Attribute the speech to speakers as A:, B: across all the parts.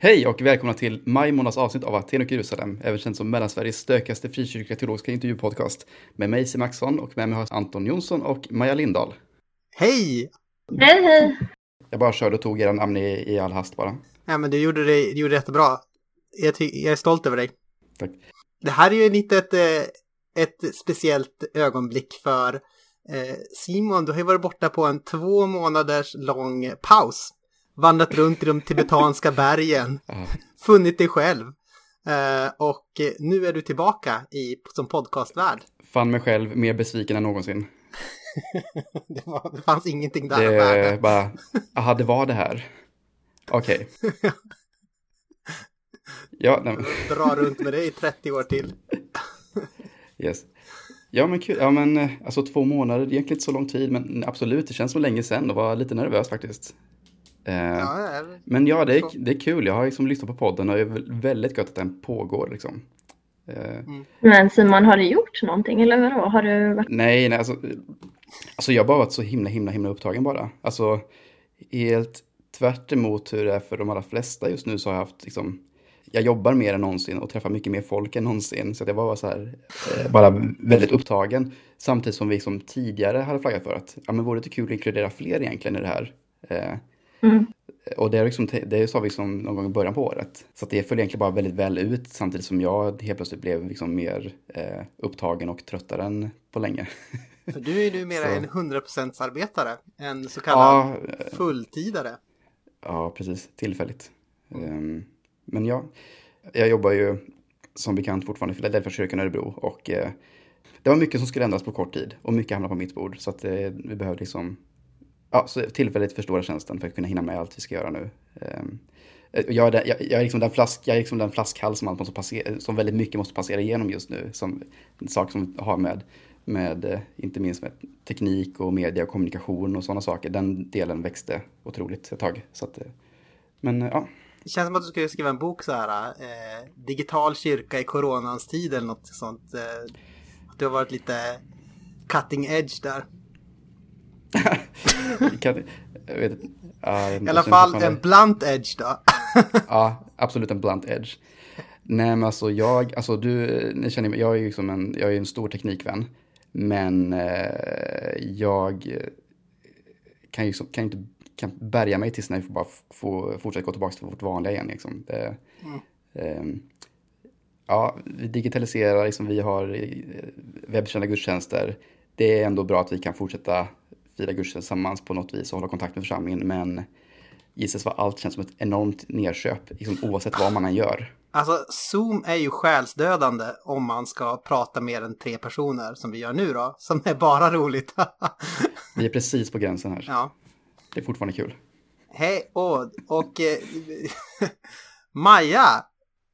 A: Hej och välkomna till maj månads avsnitt av Aten och Jerusalem, även känt som Mellansveriges stökigaste frikyrkliga teologiska intervjupodcast. Med mig Sim Maxson och med mig har Anton Jonsson och Maja Lindahl.
B: Hej!
C: Hej, hej!
A: Jag bara körde och tog era namn i, i all hast bara.
B: Ja, men du gjorde det, du gjorde det jättebra. Jag, jag är stolt över dig.
A: Tack.
B: Det här är ju lite ett, eh, ett speciellt ögonblick för eh, Simon. Du har ju varit borta på en två månaders lång paus. Vandrat runt i de tibetanska bergen. Funnit dig själv. Eh, och nu är du tillbaka i, som podcastvärd.
A: Fann mig själv mer besviken än någonsin.
B: det, var, det fanns ingenting där
A: Det är bara, aha, det var det här. Okej. Ja, nej,
B: Dra runt med det i 30 år till.
A: yes. Ja, men kul. Ja, men eh, alltså två månader, det är egentligen inte så lång tid, men absolut, det känns som länge sedan och var lite nervös faktiskt. Eh,
B: Ja,
A: Men ja, det är, det är kul. Jag har liksom lyssnat på podden och det är väldigt gött att den pågår liksom. Eh,
C: Men Simon, har du gjort någonting eller vadå? Har du varit...
A: nej, nej, alltså, alltså jag har bara varit så himla, himla, himla upptagen bara. Alltså, helt tvärt emot hur det är för de allra flesta just nu så har jag haft liksom, jag jobbar mer än någonsin och träffar mycket mer folk än någonsin. Så att jag var så här, eh, bara väldigt upptagen. Samtidigt som vi som tidigare hade flaggat för att, ja men vore det kul att inkludera fler egentligen i det här. Eh,
C: Mm.
A: Och det, är liksom, det sa vi liksom någon gång i början på året. Så att det föll egentligen bara väldigt väl ut samtidigt som jag helt plötsligt blev liksom mer eh, upptagen och tröttare än på länge.
B: För du är ju numera
A: Så.
B: en 100% arbetare. En så kallad
A: ja, eh,
B: fulltidare.
A: ja, precis. Tillfälligt. Ehm, men ja, jag jobbar ju som bekant fortfarande i Philadelphia kyrkan i Örebro och eh, det var mycket som skulle ändras på kort tid och mycket hamnade på mitt bord. Så att eh, vi behövde liksom ja, så tillfälligt förstora tjänsten för att kunna hinna med allt vi ska göra nu. Ehm, eh, jag, är den- jag, jag, är liksom den flask, jag är liksom den flaskhals som, allt måste passera, som väldigt mycket måste passera igenom just nu. Som en sak som har med, med, eh, inte minst med teknik och media och kommunikation och sådana saker. Den delen växte otroligt ett tag. Så att, eh, men ja,
B: Det känns som att du skulle skriva en bok så här. Eh, digital kyrka i coronans tid eller något sånt. Eh, du har varit lite cutting edge där
A: kan, jag vet, ja,
B: I alla fall en blunt edge då.
A: Ja, absolut en blunt edge. Nej, men alltså jag, alltså du, ni känner mig, jag är ju liksom en, jag är en stor teknikvän. Men eh, jag kan ju som- kan inte kan bärga mig tills när vi får bara få fortsätta gå tillbaka till vårt vanliga igen. Liksom. Det, ehm, ja, vi digitaliserar, liksom, vi har eh, webbkända gudstjänster. Det är ändå bra att vi kan fortsätta fira gudstjänst tillsammans på något vis och hålla kontakt med församlingen. Men gissas vad allt känns som ett enormt nedköp, liksom, oavsett vad man än gör.
B: Alltså Zoom är ju själsdödande om man ska prata mer än tre personer som vi gör nu då. Som är bara roligt.
A: Vi är precis på gränsen här.
B: ja.
A: Det är fortfarande kul.
B: Hej och, och eh, Maja.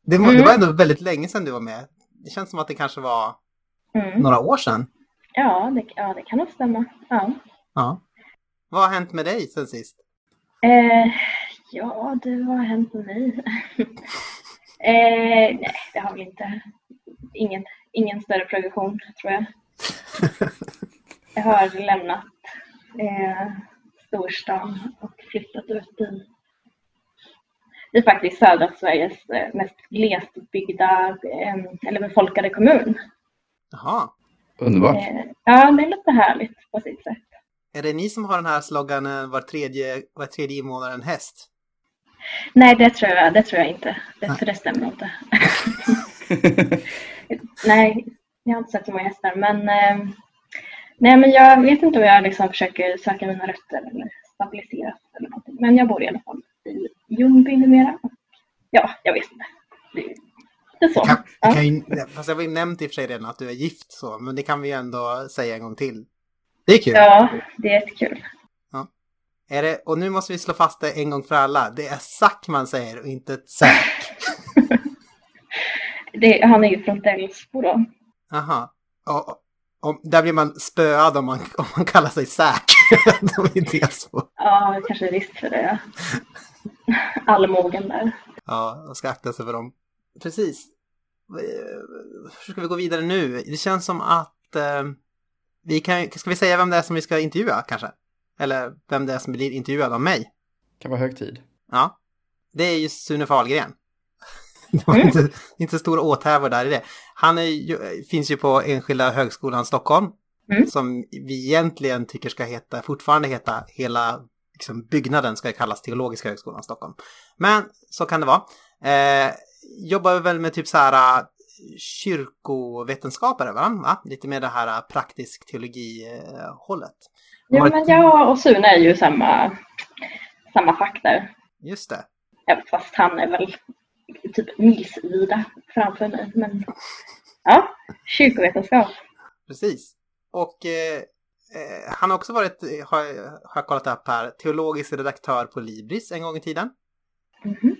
B: Det var, det var ändå väldigt länge sedan du var med. Det känns som att det kanske var
C: Mm.
B: några år sedan.
C: Ja, det, ja, det kan nog stämma. Ja.
B: Ja. Vad har hänt med dig sen sist?
C: Eh, ja, det vad har hänt med mig? eh, nej, det har väl inte. Ingen, ingen större progression, tror jag. Jag har lämnat eh, storstan och flyttat ut i, i faktiskt södra Sveriges eh, mest glesbyggda eh, eller befolkade kommun.
B: Jaha.
A: Underbart.
C: Eh, ja, det är lite härligt på sitt sätt.
B: Är det ni som har den här sloganen var tredje, var tredje invånare en häst?
C: Nej, det tror jag, det tror jag inte. Det, för det stämmer inte. nej, jag har inte sett så många hästar. Men, eh, nej, men jag vet inte om jag liksom försöker söka mina rötter eller stabiliseras eller någonting. Men jag bor i alla fall i Ljungby numera. Ja, jag vet inte. Det, är så.
B: Kan,
C: Ja.
B: kan ju, fast jag har nämnt i och för sig redan att du är gift så, men det kan vi ju ändå säga en gång till. Det är kul.
C: ja, det är jättekul.
B: Är det, och nu måste vi slå fast det en gång för alla. Det är Zack man säger och inte Zack.
C: Han är ju från Delsbo då.
B: Aha. Och, och, och där blir man spöad om man, om man kallar sig Zack. De är inte så.
C: Ja, kanske risk för det. Allmogen där.
B: Ja, och ska akta sig för dem. Precis. Eh, Hur ska vi gå vidare nu? Det känns som att eh, vi kan, ska vi säga vem det är som vi ska intervjua kanske? Eller vem det är som blir intervjuad av mig?
A: kan vara hög tid.
B: Ja. det är ju Sune Fahlgren. Det var inte, inte stora åthävor där i det. Han är ju, finns ju på Enskilda Högskolan Stockholm.
C: Mm.
B: Som vi egentligen tycker ska heta, fortfarande heta, hela liksom, byggnaden ska kallas Teologiska Högskolan Stockholm. Men så kan det vara. Eh, jobbar väl med typ så här kyrkovetenskapare, va? va? Lite mer det här äh, praktisk teologi-hållet.
C: Ja, men jag och Sune är ju samma, samma fack där.
B: Just det.
C: Ja, fast han är väl typ milsvida framför mig. Men ja, kyrkovetenskap.
B: Precis. Och eh, han har också varit, har, har jag kollat upp här, teologisk redaktör på Libris en gång i tiden.
C: Mhm.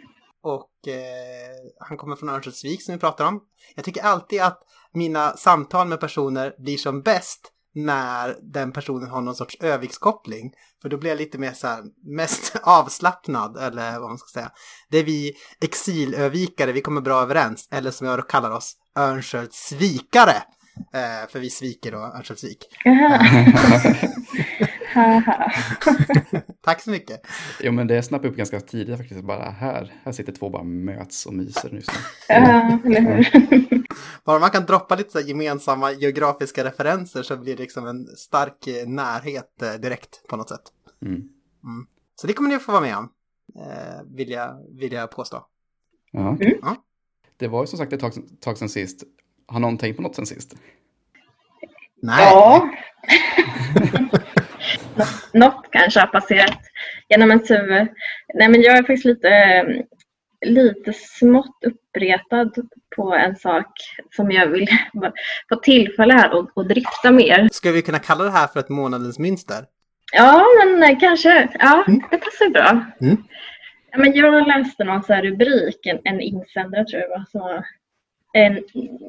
B: Och eh, han kommer från Örnsköldsvik som vi pratar om. Jag tycker alltid att mina samtal med personer blir som bäst när den personen har någon sorts övikskoppling. För då blir jag lite mer så här, mest avslappnad, eller vad man ska säga. Det är vi exilövikare, vi kommer bra överens. Eller som jag kallar oss, Örnsköldsvikare. Eh, för vi sviker då Örnsköldsvik.
C: Haha.
B: Tack så mycket.
A: Jo, men det snappade upp ganska tidigt faktiskt. Bara här, här sitter två bara möts och myser nu.
C: Ja, eller hur?
B: Bara man kan droppa lite gemensamma geografiska referenser så blir det liksom en stark närhet eh, direkt på något sätt.
A: Mm.
B: Så det kommer ni att få vara med om, eh, vill, jag, vill jag påstå.
A: Ja.
C: Mm.
B: Ja.
A: Det var ju som sagt ett tag, tag sedan sist. Har någon tänkt på något sen sist?
B: Nej,
C: Ja. Nå- Något kanske har passerat genom ens huvud. Nej, men jag är faktiskt lite, eh, lite smått uppretad på en sak som jag vill få tillfälle här och, och drifta mer.
B: ska vi kunna kalla det här för ett månadens mönster?
C: Ja, men eh, kanske. Ja,
B: Mm.
C: det passar bra.
B: Mm.
C: Ja, men jag läste någon så rubrik, en, en insändare tror jag var, som var en,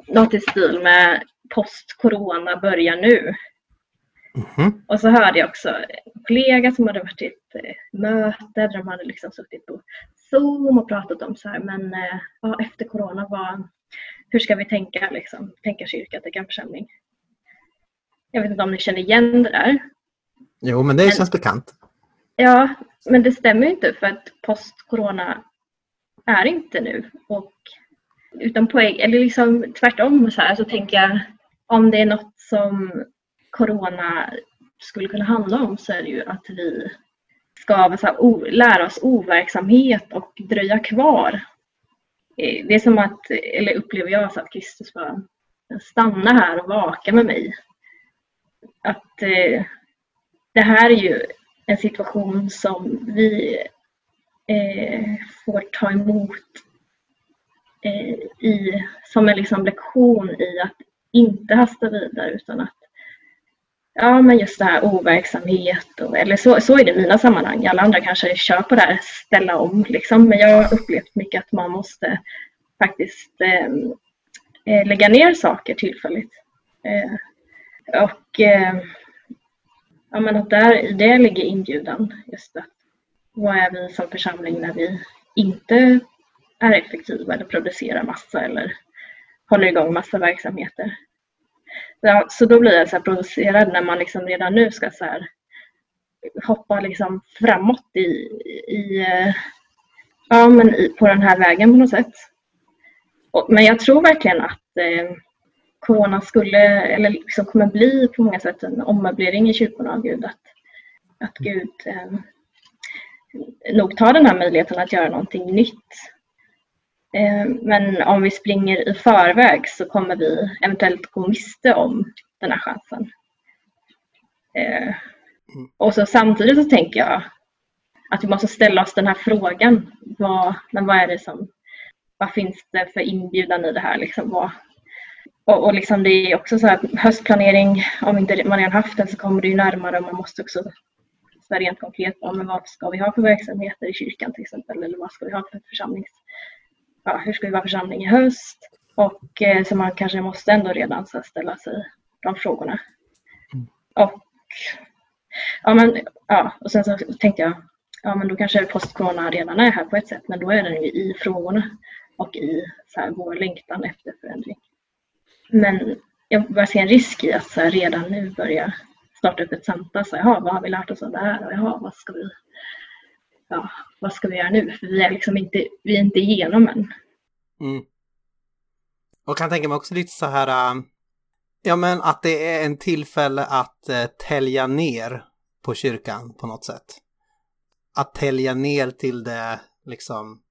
C: något i stil med post-corona börjar nu.
B: Mhm.
C: Och så hörde jag också en kollega som hade varit i ett eh, möte där de hade liksom suttit på Zoom och pratat om så här, men eh, ja, efter corona, vad, hur ska vi tänka, liksom, tänka kyrka, tänka församling? Jag vet inte om ni känner igen det där.
B: Jo, men det
C: Men-
B: känns bekant.
C: Ja, men det stämmer ju inte för att post-corona är inte nu. Och, utan poäng, eller liksom tvärtom så här så tänker jag om det är något som corona skulle kunna handla om så är det ju att vi ska så här, o, lära oss overksamhet och dröja kvar. Eh, det är som att, eller upplever jag, så att Kristus bara stanna här och vaka med mig. Att eh, det här är ju en situation som vi eh, får ta emot eh, i, som en liksom lektion i att inte hasta vidare utan att ja, men just det här overksamhet och, eller så, så är det i mina sammanhang. Alla andra kanske kör på det här ställa om liksom, men jag har upplevt mycket att man måste faktiskt eh, eh lägga ner saker tillfälligt. Eh, och eh, ja, men att där i det ligger inbjudan. Just att vad är vi som församling när vi inte är effektiva eller producerar massa eller håller igång massa verksamheter. Ja, så då blir jag så här provocerad när man liksom redan nu ska så här hoppa liksom framåt i, i, eh, ja, men i, på den här vägen på något sätt. Och, men jag tror verkligen att eh, corona skulle, eller liksom kommer bli på många sätt en ommöblering i kyrkorna av Gud. Att, att Gud eh, nog tar den här möjligheten att göra någonting nytt. Eh, men om vi springer i förväg så kommer vi eventuellt gå miste om den här chansen. Eh, och så samtidigt så tänker jag att vi måste ställa oss den här frågan. Vad, men vad är det som, vad finns det för inbjudan i det här? Liksom, vad, och, och liksom det är också så här höstplanering, om inte man redan haft den så kommer det ju närmare och man måste också så rent konkret, ja, men vad ska vi ha för verksamheter i kyrkan till exempel? Eller vad ska vi ha för församlings... Ja, hur ska vi vara församling i höst? Och eh, så man kanske måste ändå redan så här, ställa sig de frågorna. Och, ja, men, ja, och sen så tänkte jag, ja men då kanske post-corona redan är här på ett sätt, men då är den ju i frågorna och i så här, vår längtan efter förändring. Men jag börjar se en risk i att så här, redan nu börja starta upp ett samtal. Så, jaha, vad har vi lärt oss av det här? Och, jaha, vad ska vi ja, vad ska vi göra nu? För vi är liksom inte, vi är inte igenom än.
B: Mm. Och kan tänka mig också lite så här, ähm, ja men att det är en tillfälle att eh, tälja ner på kyrkan på något sätt. Att tälja ner till det liksom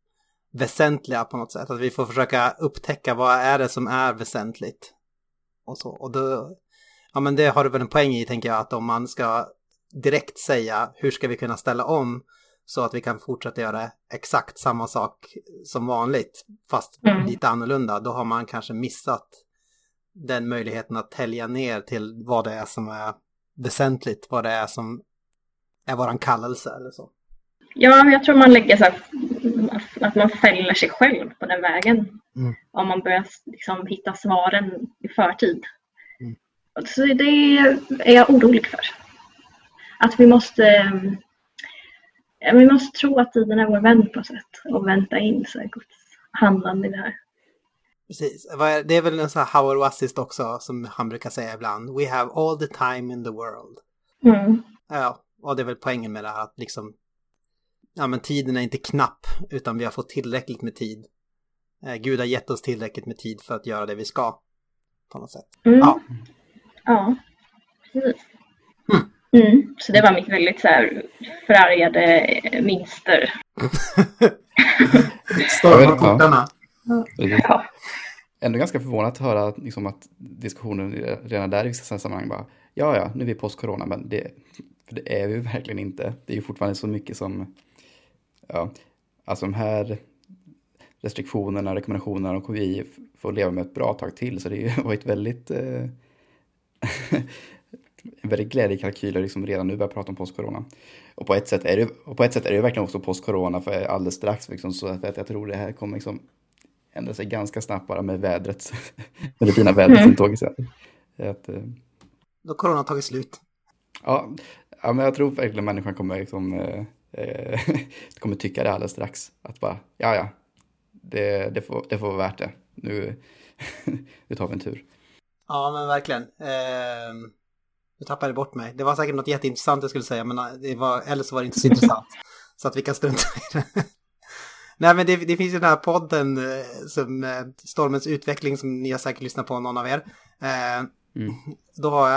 B: väsentliga på något sätt. Att vi får försöka upptäcka vad är det som är väsentligt. Och så. Och då, ja men det har du väl en poäng i tänker jag att om man ska direkt säga hur ska vi kunna ställa om så att vi kan fortsätta göra exakt samma sak som vanligt fast mm. lite annorlunda. Då har man kanske missat den möjligheten att tälja ner till vad det är som är väsentligt, vad det är som är våran kallelse eller så.
C: Ja, jag tror man lägger så att, att man fäller sig själv på den vägen. Mm. Om man börjar liksom hitta svaren i förtid. Mm. Så det är jag orolig för. Att vi måste vi måste tro att tiden är vår vän på sätt och vänta in så Guds handlande i det här.
B: Precis. Det är väl en sån här Howard Wassist också som han brukar säga ibland. We have all the time in the world. Mm. Ja, och det är väl poängen med det här att liksom ja men tiden är inte knapp utan vi har fått tillräckligt med tid. Eh, Gud har gett oss tillräckligt med tid för att göra det vi ska. På något sätt.
C: Mm. Ja. Ja, precis. Mm. Så det var mitt väldigt så här förargade minster.
B: Storma portarna.
A: Ja. Ändå ganska förvånad att höra liksom, att diskussionen redan där i vissa sammanhang bara ja, ja, nu är vi post-corona, men det, för det är vi verkligen inte. Det är ju fortfarande så mycket som, ja, alltså de här restriktionerna, rekommendationerna och vi får leva med ett bra tag till, så det har varit väldigt eh, en väldigt glädjekalkyl liksom redan nu börja prata om post-corona. Och på ett sätt är det, och på ett sätt är det verkligen också post-corona för alldeles strax. Liksom, så att jag tror det här kommer liksom ändra sig ganska snabbt bara med vädret. med det fina vädret mm. som tagit sig. Att,
B: eh, Då corona tagit slut.
A: Ja, ja, men jag tror verkligen människan kommer, liksom, eh, eh kommer tycka det alldeles strax. Att bara, ja ja, det, det, får, det får vara värt det. Nu, nu tar vi en tur.
B: Ja, men verkligen. Eh, nu tappade jag bort mig. Det var säkert något jätteintressant jag skulle säga, men äh, det var, eller så var det inte så intressant. Så att vi kan strunta i det. Nej, men det, det, finns ju den här podden äh, som äh, Stormens utveckling som ni har säkert lyssnat på, någon av er. Mm. Då,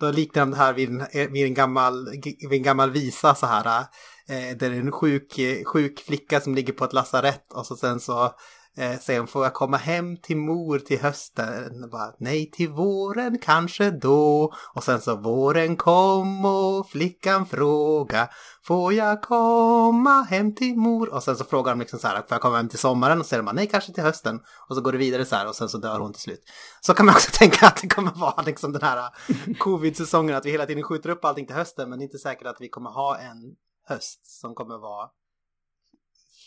B: då liknar de det här vid en, vid en, gammal, vid en gammal visa så här. Där det är en sjuk, sjuk flicka som ligger på ett lasarett och så sen så Eh, sen får jag komma hem till mor till hösten. Bara, Nej, till våren kanske då. Och sen så våren kom och flickan fråga. Får jag komma hem till mor? Och sen så frågar de liksom så här, får jag komma hem till sommaren? Och så säger de, nej kanske till hösten. Och så går det vidare så här och sen så dör hon till slut. Så kan man också tänka att det kommer vara liksom den här eh, covid-säsongen, att vi hela tiden skjuter upp allting till hösten. Men det är inte säkert att vi kommer ha en höst som kommer vara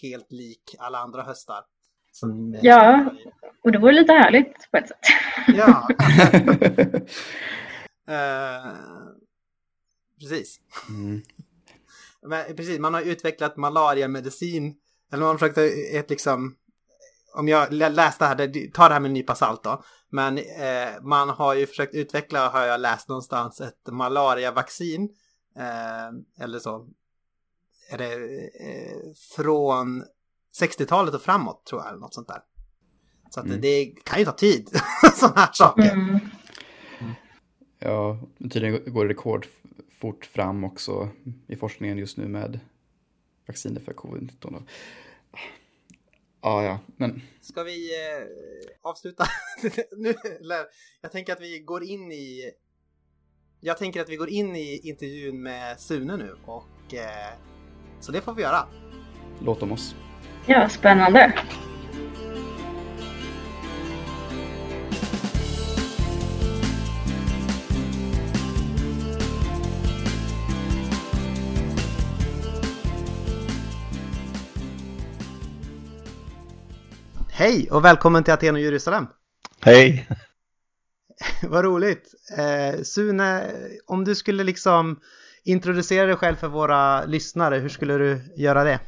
B: helt lik alla andra höstar.
C: Som, ja, och det vore lite härligt på ett sätt.
B: Ja. uh, precis. Mm. Men, precis, man har utvecklat malariamedicin. Eller man har försökt ett liksom, om jag läste det här, ta det här med en nypa salt då. Men eh, man har ju försökt utveckla, har jag läst någonstans, ett malariavaccin. Eh, eller så. Är det eh, från 60-talet och framåt tror jag, eller något sånt där. Så att mm. det kan ju ta tid, sådana här saker. Mm.
A: Ja, tydligen går det rekordfort fram också i forskningen just nu med vacciner för covid-19. Ja, ja, men...
B: Ska vi eh, avsluta? nu, jag tänker att vi går in i... Jag tänker att vi går in i intervjun med Sune nu och... Eh, så det får vi göra.
A: Låt om oss.
C: Ja, spännande.
B: Hej och välkommen till Aten och Jerusalem.
D: Hej.
B: Vad roligt. Eh, Sune, om du skulle liksom introducera dig själv för våra lyssnare, hur skulle du göra det?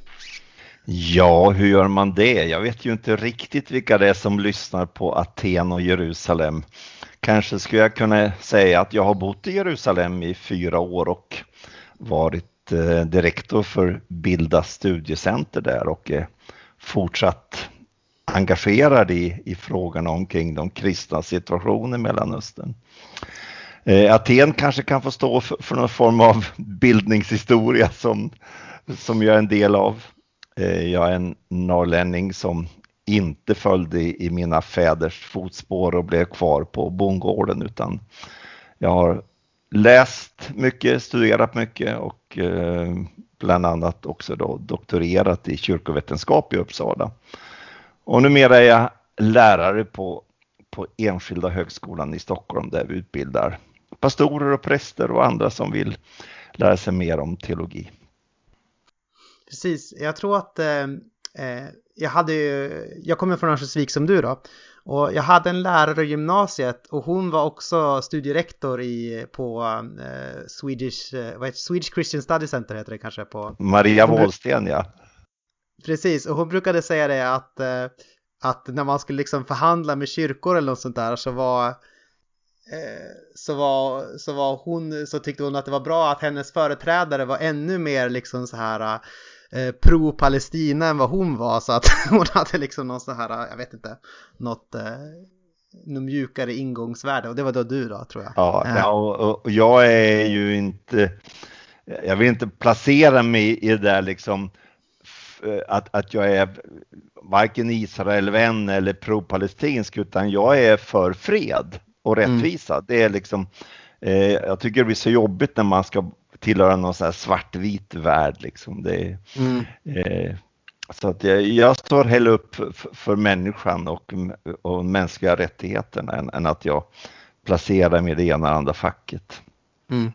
D: Ja, hur gör man det? Jag vet ju inte riktigt vilka det är som lyssnar på Aten och Jerusalem. Kanske skulle jag kunna säga att jag har bott i Jerusalem i fyra år och varit eh, direktor för Bilda studiecenter där och är fortsatt engagerad i, i frågorna omkring de kristna situationen i Mellanöstern. Eh, Aten kanske kan få stå för, för någon form av bildningshistoria som, som jag är en del av. Eh, jag är en norrlänning som inte följde i, mina fäders fotspår och blev kvar på bondgården utan jag har läst mycket, studerat mycket och eh, bland annat också då doktorerat i kyrkovetenskap i Uppsala. Och numera är jag lärare på, på Enskilda högskolan i Stockholm där vi utbildar pastorer och präster och andra som vill lära sig mer om teologi.
B: Precis, jag tror att eh, eh jag hade ju, jag kommer från Örnsköldsvik som du då. Och jag hade en lärare i gymnasiet och hon var också studierektor i, på eh, Swedish, eh, vad heter, Swedish Christian Study Center heter det kanske på...
D: Maria Wåhlsten ja.
B: Precis, och hon brukade säga det att, eh, att när man skulle liksom förhandla med kyrkor eller något sånt där så var eh, så var, så var hon, så tyckte hon att det var bra att hennes företrädare var ännu mer liksom så här pro-Palestina än vad hon var så att hon hade liksom någon så här, jag vet inte, något, eh, något mjukare ingångsvärde och det var då du då tror jag.
D: Ja, ja och, och jag är ju inte, jag vill inte placera mig i det där liksom att, att jag är varken Israelvän eller pro-palestinsk utan jag är för fred och mm. rättvisa. Mm. Det är liksom, eh, jag tycker det blir så jobbigt när man ska tillhöra någon sån här svartvit värld. Liksom. Det, mm. eh, så att jag, jag står hellre upp för, människan och, och mänskliga rättigheterna än, än, att jag placerar mig i det ena eller andra facket. Mm.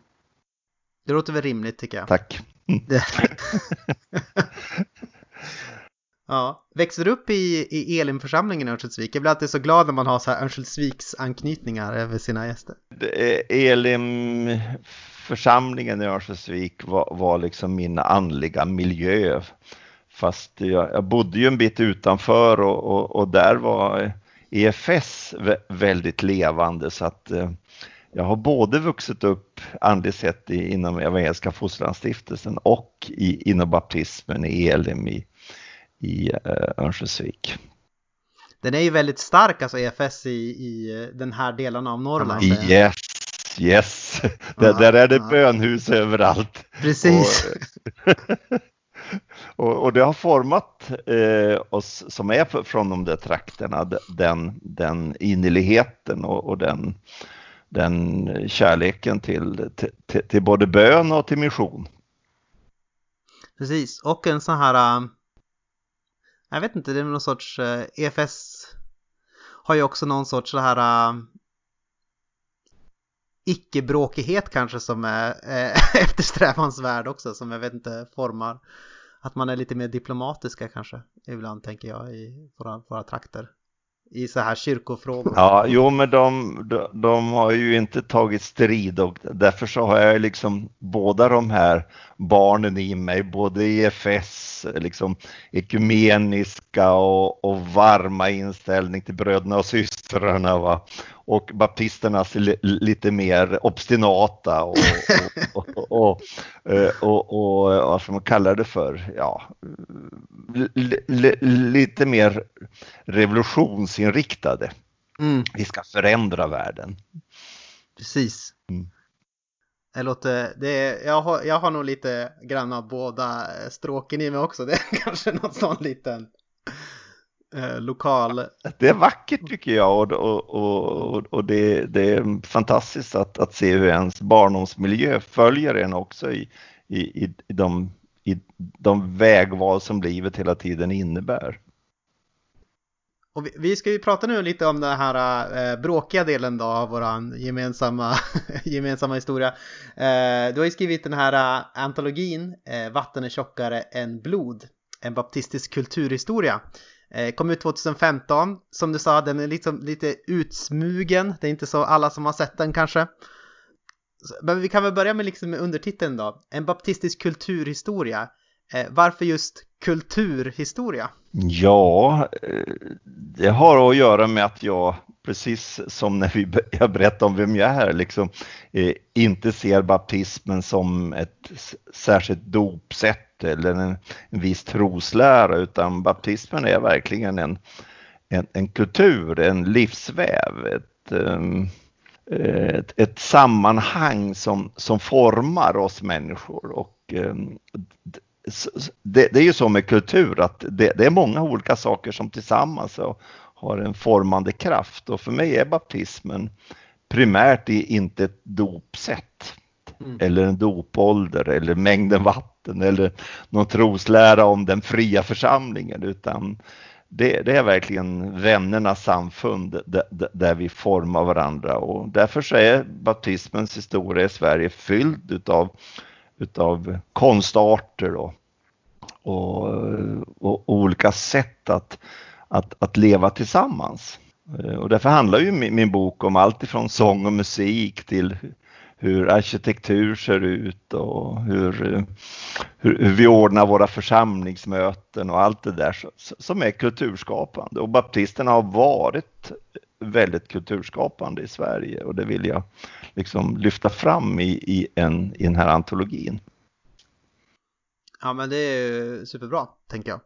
B: Det låter väl rimligt tycker jag.
D: Tack.
B: Ja, växer upp i, i Elimförsamlingen i Örnsköldsvik? Jag blir alltid så glad när man har så här Örnsköldsviks anknytningar över sina gäster.
D: Elimförsamlingen i Örnsköldsvik var, var liksom min andliga miljö. Fast jag, jag bodde ju en bit utanför och, och, och där var EFS väldigt levande så att eh, jag har både vuxit upp andligt sett inom Evangeliska Fosterlandsstiftelsen och i, inom baptismen i Elim i, i eh, Örnsköldsvik.
B: Den är ju väldigt stark, alltså EFS i, i den här delen av Norrland.
D: Yes, yes. där, där är det bönhus överallt.
B: Precis.
D: Och, och, och det har format eh, oss som är från de där trakterna, den, den innerligheten och, och den, den kärleken till, till, till, både bön och till mission.
B: Precis, och en sån här jag vet inte, det är någon sorts uh, eh, EFS har ju också någon sorts så här uh, icke-bråkighet kanske som är eh, eftersträvansvärd också som jag vet inte formar att man är lite mer diplomatiska kanske ibland tänker jag i våra, våra trakter i så här kyrkofrågor.
D: Ja, jo, men de, de, de, har ju inte tagit strid och därför så har jag liksom båda de här barnen i mig, både EFS, liksom ekumeniska och, och varma inställning till bröderna och systrarna va? Och baptisternas lite mer obstinata och, och, och, och, och, vad ska man kalla det för, ja, lite mer revolutionsinriktade. Mm. Vi ska förändra världen.
B: Precis. Mm. Det låter, det är, jag, har, jag har nog lite grann av båda stråken i mig också. Det är kanske någon sån liten eh, lokal.
D: Det är vackert tycker jag och, och, och, och det, det, är fantastiskt att, att se hur ens barndomsmiljö följer en också i, i, i, de, i de vägval som livet hela tiden innebär.
B: Och vi, vi, ska ju prata nu lite om den här eh, bråkiga delen då av våran gemensamma, gemensamma historia. Eh, du har ju skrivit den här uh, antologin eh, Vatten är tjockare än blod, en baptistisk kulturhistoria. Eh, kom ut 2015. Som du sa, den är liksom lite utsmugen. Det är inte så alla som har sett den kanske. Men vi kan väl börja med liksom undertiteln då. En baptistisk kulturhistoria. Eh, varför just kulturhistoria?
D: Ja, eh, det har att göra med att jag precis som när vi, jag berättade om vem jag är, liksom, inte ser baptismen som ett särskilt dopsätt eller en, en viss troslära, utan baptismen är verkligen en, en, en kultur, en livsväv, ett, um, ett, ett, sammanhang som, som formar oss människor. Och, um, det, det, är ju så med kultur att det, det, är många olika saker som tillsammans har en formande kraft och för mig är baptismen primärt inte ett dopsätt mm. eller en dopålder eller mängden vatten eller någon troslära om den fria församlingen utan det, det är verkligen vännernas samfund där, där, vi formar varandra och därför så är baptismens historia i Sverige fylld utav, utav konstarter och, och, och olika sätt att att, att leva tillsammans. Och därför handlar ju min, min bok om allt ifrån sång och musik till hur arkitektur ser ut och hur, hur, hur, vi ordnar våra församlingsmöten och allt det där som är kulturskapande. Och baptisterna har varit väldigt kulturskapande i Sverige och det vill jag liksom lyfta fram i, i, en, i den här antologin.
B: Ja men det är superbra tänker jag.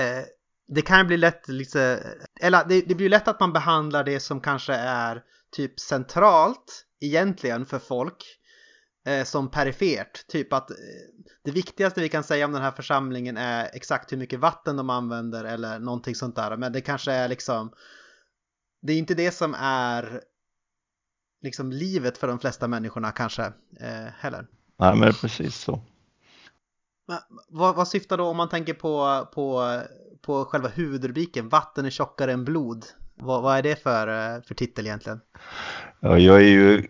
B: Eh, det kan bli lätt liksom, eller det, det blir lätt att man behandlar det som kanske är typ centralt egentligen för folk eh, som perifert. Typ att eh, det viktigaste vi kan säga om den här församlingen är exakt hur mycket vatten de använder eller någonting sånt där. Men det kanske är liksom, det är inte det som är liksom livet för de flesta människorna kanske eh, heller.
D: Nej, men precis så.
B: Men, vad, vad syftar då om man tänker på, på på själva huvudrubriken, Vatten är tjockare än blod. Vad, vad är det för, eh, för titel egentligen?
D: Ja, jag är ju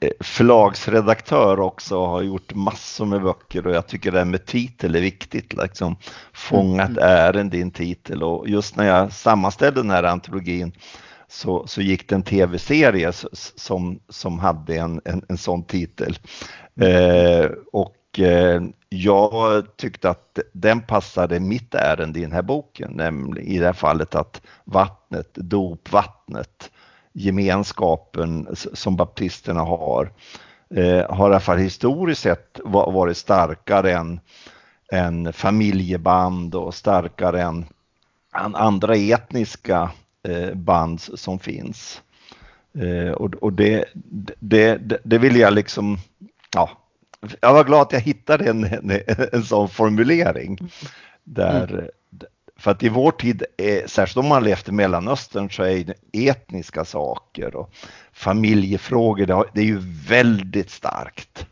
D: eh, förlagsredaktör också och har gjort massor med böcker och jag tycker det här med titel är viktigt, liksom fånga ett mm. ärende i en titel och just när jag sammanställde den här antologin så, så gick det en tv-serie som, som hade en, en, en sån titel. Eh, och Eh, jag tyckte att den passade mitt ärende i den här boken, nämligen i det här fallet att vattnet, dopvattnet, gemenskapen som baptisterna har, eh, har i alla fall historiskt sett varit starkare än, än familjeband och starkare än andra etniska eh, band som finns. Och, och det, det, det vill jag liksom, ja, jag var glad att jag hittade en, en, en sån formulering. Där, mm. För att i vår tid, är, särskilt om man levt i Mellanöstern, så är etniska saker och familjefrågor, det är ju väldigt starkt.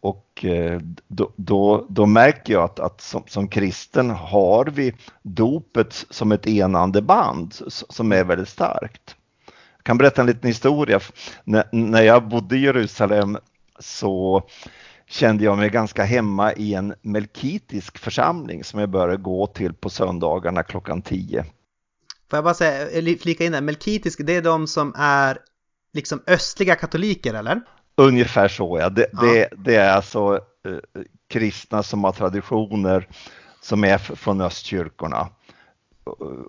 D: Och eh, då, då, då märker jag att, att som, som, kristen har vi dopet som ett enande band som är väldigt starkt. Jag kan berätta en liten historia. När, när jag bodde i Jerusalem så kände jag mig ganska hemma i en melkitisk församling som jag började gå till på söndagarna klockan 10.
B: Får jag bara säga, flika in där, melkitisk, det är de som är liksom östliga katoliker eller?
D: Ungefär så ja, det, ja. det, det är alltså eh, kristna som har traditioner som är från östkyrkorna.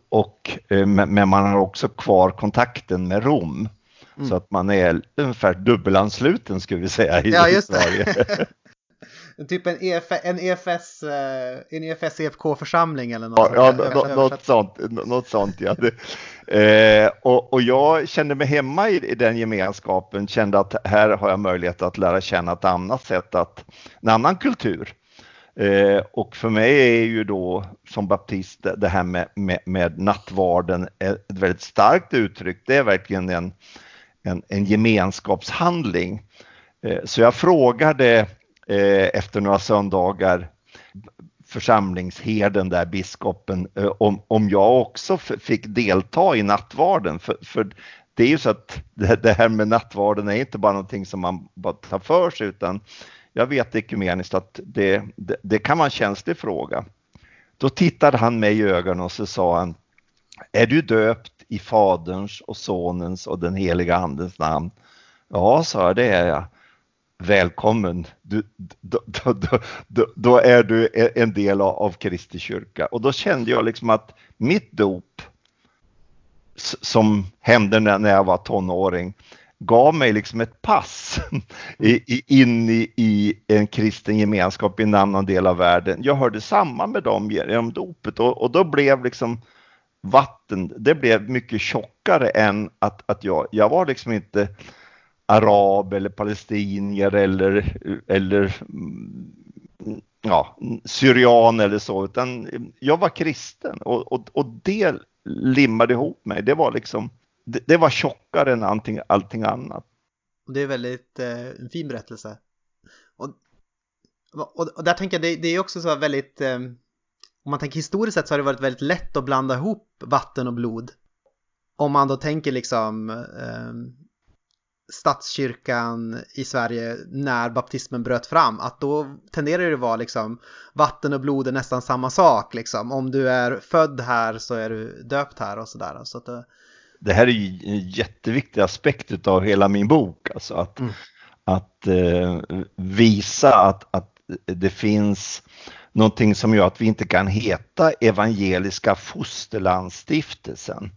D: Och, eh, men man har också kvar kontakten med Rom. Mm. Så att man är ungefär dubbelansluten skulle vi säga i ja, just Sverige.
B: typ en, EF, en EFS, eh, en EFS EFK-församling eller något
D: ja, sånt. Ja, något sånt, något sånt ja. Eh, och, och, jag kände mig hemma i, i, den gemenskapen, kände att här har jag möjlighet att lära känna ett annat sätt att, en annan kultur. Eh, och för mig är ju då som baptist det här med, med, med nattvarden ett väldigt starkt uttryck. Det är verkligen en, en, en gemenskapshandling. Eh, så jag frågade eh, efter några söndagar församlingsherden där, biskopen, eh, om, om jag också fick delta i nattvarden. För, för det är ju så att det, här med nattvarden är inte bara någonting som man bara tar för sig utan jag vet ekumeniskt att det, det, det kan vara en känslig fråga. Då tittade han mig i ögonen och så sa han, är du döpt i Faderns och Sonens och den heliga Andens namn? Ja, sa jag, det är jag. Välkommen, du, då, då, då, då, är du en del av Kristi kyrka. Och då kände jag liksom att mitt dop som hände när jag var tonåring gav mig liksom ett pass in i, i, en kristen gemenskap i en annan del av världen. Jag hörde samman med dem genom dopet och, och då blev liksom vatten, det blev mycket tjockare än att, att jag, jag var liksom inte arab eller palestinier eller, eller mm, ja, syrian eller så, utan jag var kristen och, och, och det limmade ihop mig. Det var liksom, det, det var tjockare än allting, allting annat.
B: Det är väldigt eh, en fin berättelse. Och, och, och där tänker jag, det, det är också så väldigt, eh, om man tänker historiskt sett så har det varit väldigt lätt att blanda ihop vatten och blod. Om man då tänker liksom eh, statskyrkan i Sverige när baptismen bröt fram, att då tenderar det att vara liksom vatten och blod är nästan samma sak liksom. Om du är född här så är du döpt här och sådär. Så att det...
D: det här är ju en jätteviktig aspekt av hela min bok, alltså att, mm. att eh, visa att, att det finns någonting som gör att vi inte kan heta Evangeliska Fosterlandsstiftelsen.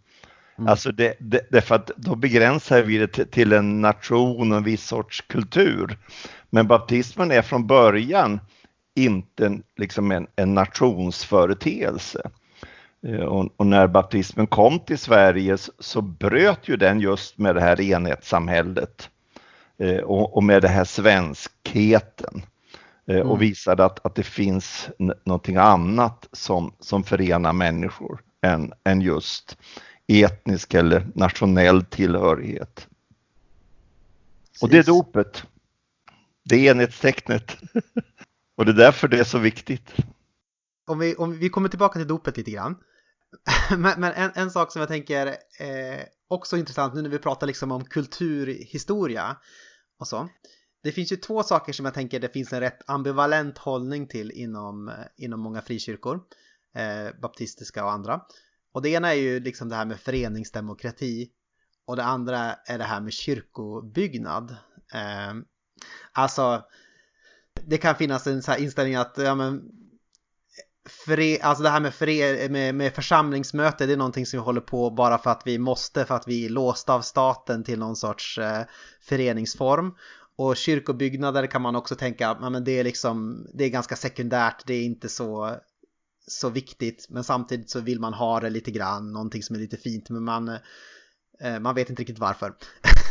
D: Mm. Alltså det, det, därför att då begränsar vi det till, en nation och en viss sorts kultur. Men baptismen är från början inte liksom en, en nationsföreteelse. Eh, och, och, när baptismen kom till Sverige så, så, bröt ju den just med det här enhetssamhället eh, och, och, med det här svenskheten mm. och visade att, att det finns någonting annat som, som förenar människor än, än just etnisk eller nationell tillhörighet. Och det är dopet. Det är enhetstecknet. Och det är därför det är så viktigt.
B: Om vi, om vi kommer tillbaka till dopet lite grann. Men, men en, en, sak som jag tänker är också intressant nu när vi pratar liksom om kulturhistoria och så. Det finns ju två saker som jag tänker det finns en rätt ambivalent hållning till inom, eh, inom många frikyrkor, eh, baptistiska och andra. Och det ena är ju liksom det här med föreningsdemokrati och det andra är det här med kyrkobyggnad. Eh, alltså, det kan finnas en så här inställning att ja, men, Fre, alltså det här med, fre, med, med församlingsmöte, det är någonting som vi håller på bara för att vi måste, för att vi är låsta av staten till någon sorts eh, föreningsform. Och kyrkobyggnader kan man också tänka, men det är liksom, det är ganska sekundärt, det är inte så så viktigt men samtidigt så vill man ha det lite grann, någonting som är lite fint men man, eh, man vet inte riktigt varför.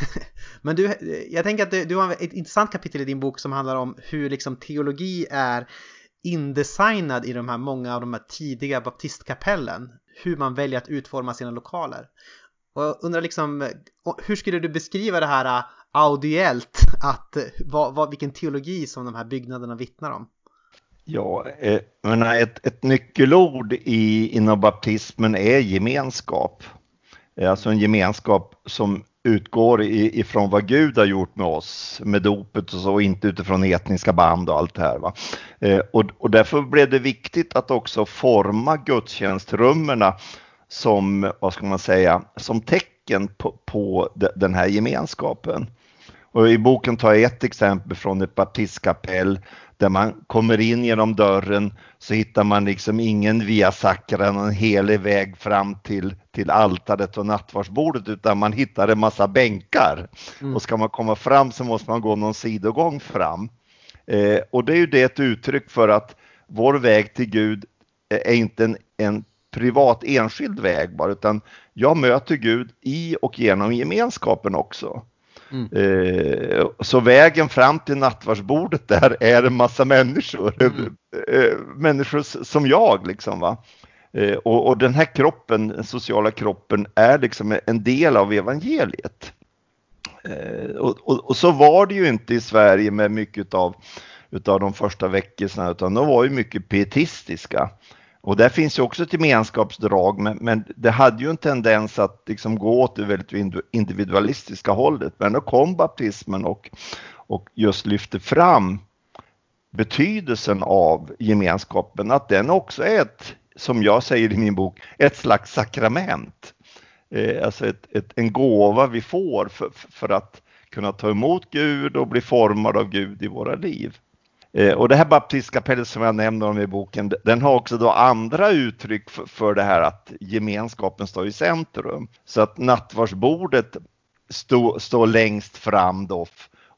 B: men du, jag tänker att du, du har ett intressant kapitel i din bok som handlar om hur liksom teologi är indesignad i de här många av de här tidiga baptistkapellen. Hur man väljer att utforma sina lokaler. Och jag undrar liksom, hur skulle du beskriva det här audiellt, att eh, vad, vad, vilken teologi som de här byggnaderna vittnar om?
D: Ja, eh, menar, ett, ett nyckelord i, inom baptismen är gemenskap. Alltså en gemenskap som utgår ifrån vad Gud har gjort med oss, med dopet och så, inte utifrån etniska band och allt det här. Va? Eh, och, och därför blev det viktigt att också forma gudstjänstrummen som, vad ska man säga, som tecken på, på den här gemenskapen. Och I boken tar jag ett exempel från ett baptistkapell där man kommer in genom dörren så hittar man liksom ingen via sakra, någon helig väg fram till, till altaret och nattvardsbordet utan man hittar en massa bänkar. Mm. Och ska man komma fram så måste man gå någon sidogång fram. Eh, och det är ju det ett uttryck för att vår väg till Gud är inte en, en privat enskild väg bara utan jag möter Gud i och genom gemenskapen också. Mm. Eh, så vägen fram till nattvardsbordet där är en massa människor. Mm. Eh, människor som jag liksom va. Eh, och, och, den här kroppen, den sociala kroppen, är liksom en del av evangeliet. Och, och, och, så var det ju inte i Sverige med mycket av utav de första väckelserna utan de var ju mycket pietistiska. Och där finns ju också ett gemenskapsdrag, men, men det hade ju en tendens att liksom gå åt det väldigt individualistiska hållet. Men då kom baptismen och, och just lyfte fram betydelsen av gemenskapen, att den också är ett, som jag säger i min bok, ett slags sakrament. Eh, alltså ett, ett, en gåva vi får för, för att kunna ta emot Gud och bli formad av Gud i våra liv. Eh, och det här baptistkapellet som jag nämner om i boken, den har också då andra uttryck för, för det här att gemenskapen står i centrum. Så att nattvardsbordet står stå längst fram då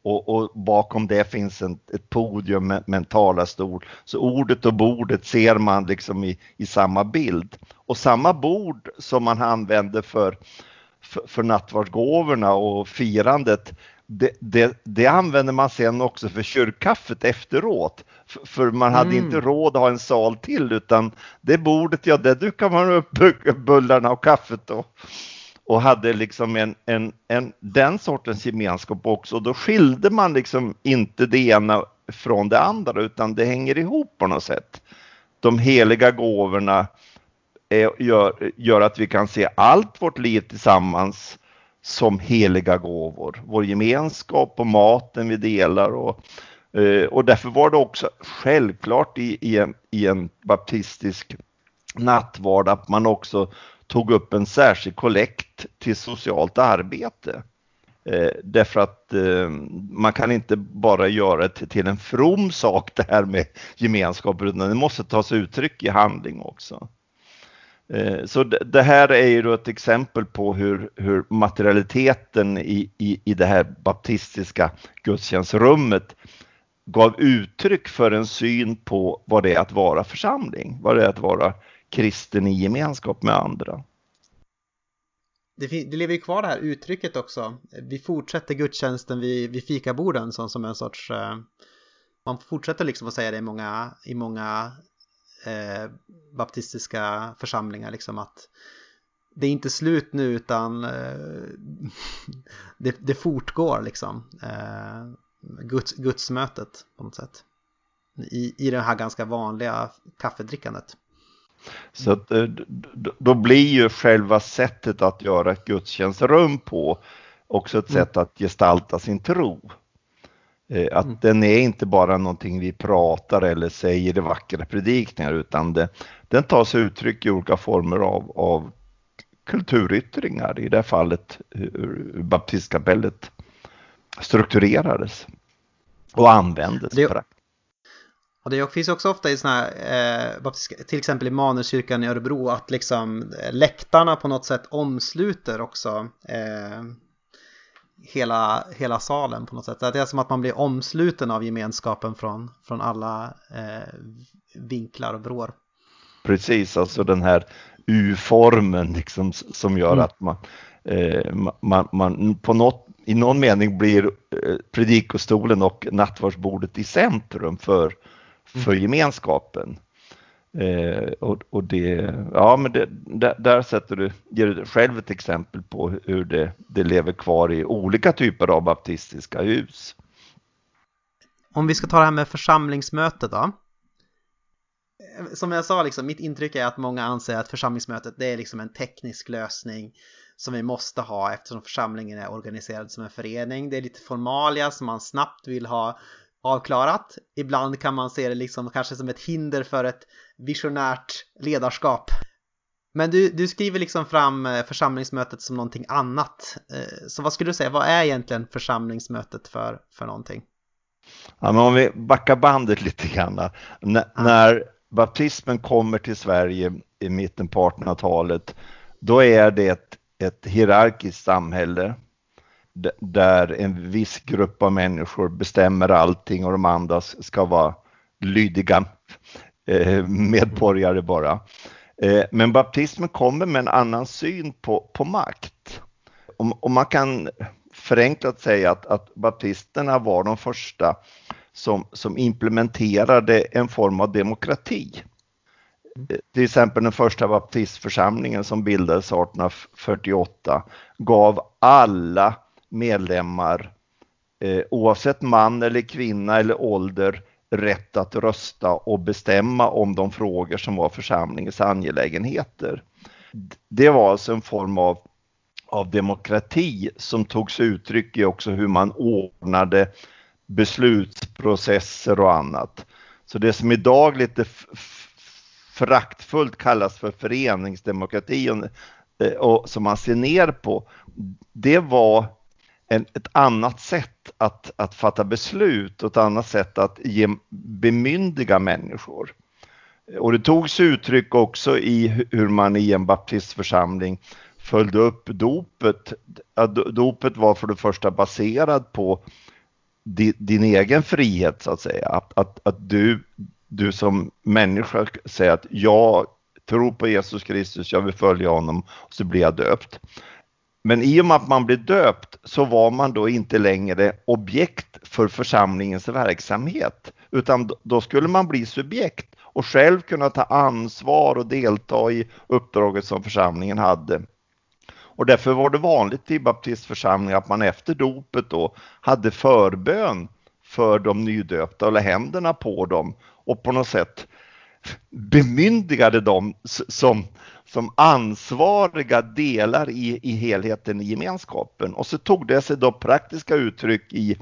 D: och, och, bakom det finns en, ett podium med, med en talarstol. Så ordet och bordet ser man liksom i, i samma bild. Och samma bord som man använder för, för, för nattvardsgåvorna och firandet, det, det, det, använder man sen också för kyrkkaffet efteråt. För, för man hade mm. inte råd att ha en sal till utan det bordet, ja det dukar man upp bullarna och kaffet och, och hade liksom en, en, en, den sortens gemenskap också. Då skilde man liksom inte det ena från det andra utan det hänger ihop på något sätt. De heliga gåvorna är, gör, gör att vi kan se allt vårt liv tillsammans som heliga gåvor. Vår gemenskap och maten vi delar och, eh, och därför var det också självklart i, i, en, i en baptistisk nattvard att man också tog upp en särskild kollekt till socialt arbete. Eh, därför att eh, man kan inte bara göra det till en from sak det här med gemenskap utan det måste tas uttryck i handling också. Eh, så det här är ju då ett exempel på hur, hur materialiteten i, i, i det här baptistiska gudstjänstrummet gav uttryck för en syn på vad det är att vara församling, vad det är att vara kristen i gemenskap med andra.
B: Det, det lever ju kvar det här uttrycket också. Vi fortsätter gudstjänsten vid, vid fikaborden som, som en sorts... Eh, man fortsätter liksom att säga det i många, i många eh, baptistiska församlingar liksom att det är inte slut nu utan eh, det, det fortgår liksom. Eh, Guds, gudsmötet på något sätt. I, I det här ganska vanliga kaffedrickandet.
D: Så att, då blir ju själva sättet att göra ett gudstjänstrum på också ett mm. sätt att gestalta sin tro. Eh, att mm. den är inte bara någonting vi pratar eller säger i vackra predikningar utan det, den tar sig uttryck i olika former av, av kulturyttringar. I det här fallet hur baptistkapellet strukturerades och användes.
B: Det, och det finns också ofta i sådana här, eh, till exempel i Manuskyrkan i Örebro, att liksom eh, läktarna på något sätt omsluter också eh, hela, hela salen på något sätt. Det är som att man blir omsluten av gemenskapen från, från alla eh, vinklar och vrår.
D: Precis, alltså den här U-formen liksom, som gör mm. att man, eh, man, man på något, i någon mening blir eh, predikostolen och nattvardsbordet i centrum för, för mm. gemenskapen. Eh, och, och det, ja men det, där, där, sätter du, ger du själv ett exempel på hur det, det lever kvar i olika typer av baptistiska hus.
B: Om vi ska ta det här med församlingsmötet då. Som jag sa, liksom, mitt intryck är att många anser att församlingsmötet det är liksom en teknisk lösning som vi måste ha eftersom församlingen är organiserad som en förening. Det är lite formalia som man snabbt vill ha avklarat. Ibland kan man se det liksom kanske som ett hinder för ett visionärt ledarskap. Men du, du skriver liksom fram eh, församlingsmötet som någonting annat. Eh, så vad skulle du säga, vad är egentligen församlingsmötet för, för någonting?
D: Ja, men om vi backar bandet lite grann. N ja. När baptismen kommer till Sverige i mitten på 1800-talet, då är det ett, ett hierarkiskt samhälle där en viss grupp av människor bestämmer allting och de andra ska vara lydiga eh, medborgare bara. Eh, men baptismen kommer med en annan syn på, på makt. Och, man kan förenklat säga att, att baptisterna var de första som, som implementerade en form av demokrati. Eh, till exempel den första baptistförsamlingen som bildades 1848 gav alla medlemmar eh, oavsett man eller kvinna eller ålder rätt att rösta och bestämma om de frågor som var församlingens angelägenheter. Det var alltså en form av, av demokrati som tog sig uttryck i också hur man ordnade beslutsprocesser och annat. Så det som idag lite föraktfullt kallas för föreningsdemokrati och, eh, och som man ser ner på, det var en, ett annat sätt att, att fatta beslut och ett annat sätt att ge, bemyndiga människor. Och det togs uttryck också i hur man i en baptistförsamling följde upp dopet. Dopet var för det första baserad på din, din egen frihet så att säga. Att, att, att du, du som människa säger att jag tror på Jesus Kristus, jag vill följa honom och så blir jag döpt. Men i och med att man blev döpt så var man då inte längre objekt för församlingens verksamhet, utan då skulle man bli subjekt och själv kunna ta ansvar och delta i uppdraget som församlingen hade. Och därför var det vanligt i baptistförsamlingar att man efter dopet då hade förbön för de nydöpta eller händerna på dem och på något sätt bemyndigade dem som, som ansvariga delar i, i helheten i gemenskapen. Och så tog det sig då praktiska uttryck i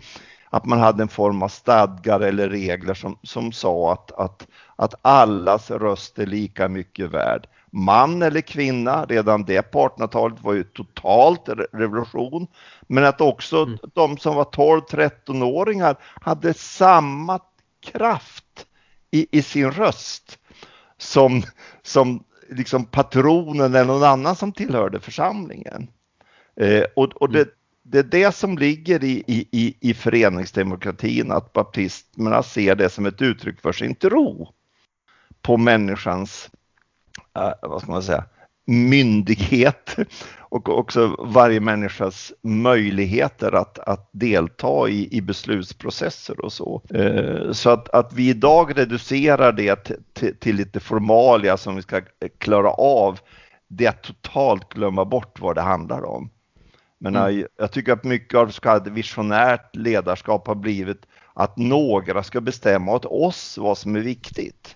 D: att man hade en form av stadgar eller regler som, som sa att, att, att allas röst är lika mycket värd. Man eller kvinna, redan det på 1800-talet var ju totalt revolution. Men att också mm. de som var 12-13-åringar hade samma kraft i, i sin röst som, som liksom patronen eller någon annan som tillhörde församlingen. Eh, och, och det, det är det som ligger i, i, i föreningsdemokratin, att baptisterna ser det som ett uttryck för sin tro på människans, eh, vad ska man säga, myndighet och också varje människas möjligheter att, att delta i, i beslutsprocesser och så. Eh, så att, att vi idag reducerar det till, till lite formalia som vi ska klara av, det är att totalt glömma bort vad det handlar om. Men mm. jag tycker att mycket av så kallat visionärt ledarskap har blivit att några ska bestämma åt oss vad som är viktigt.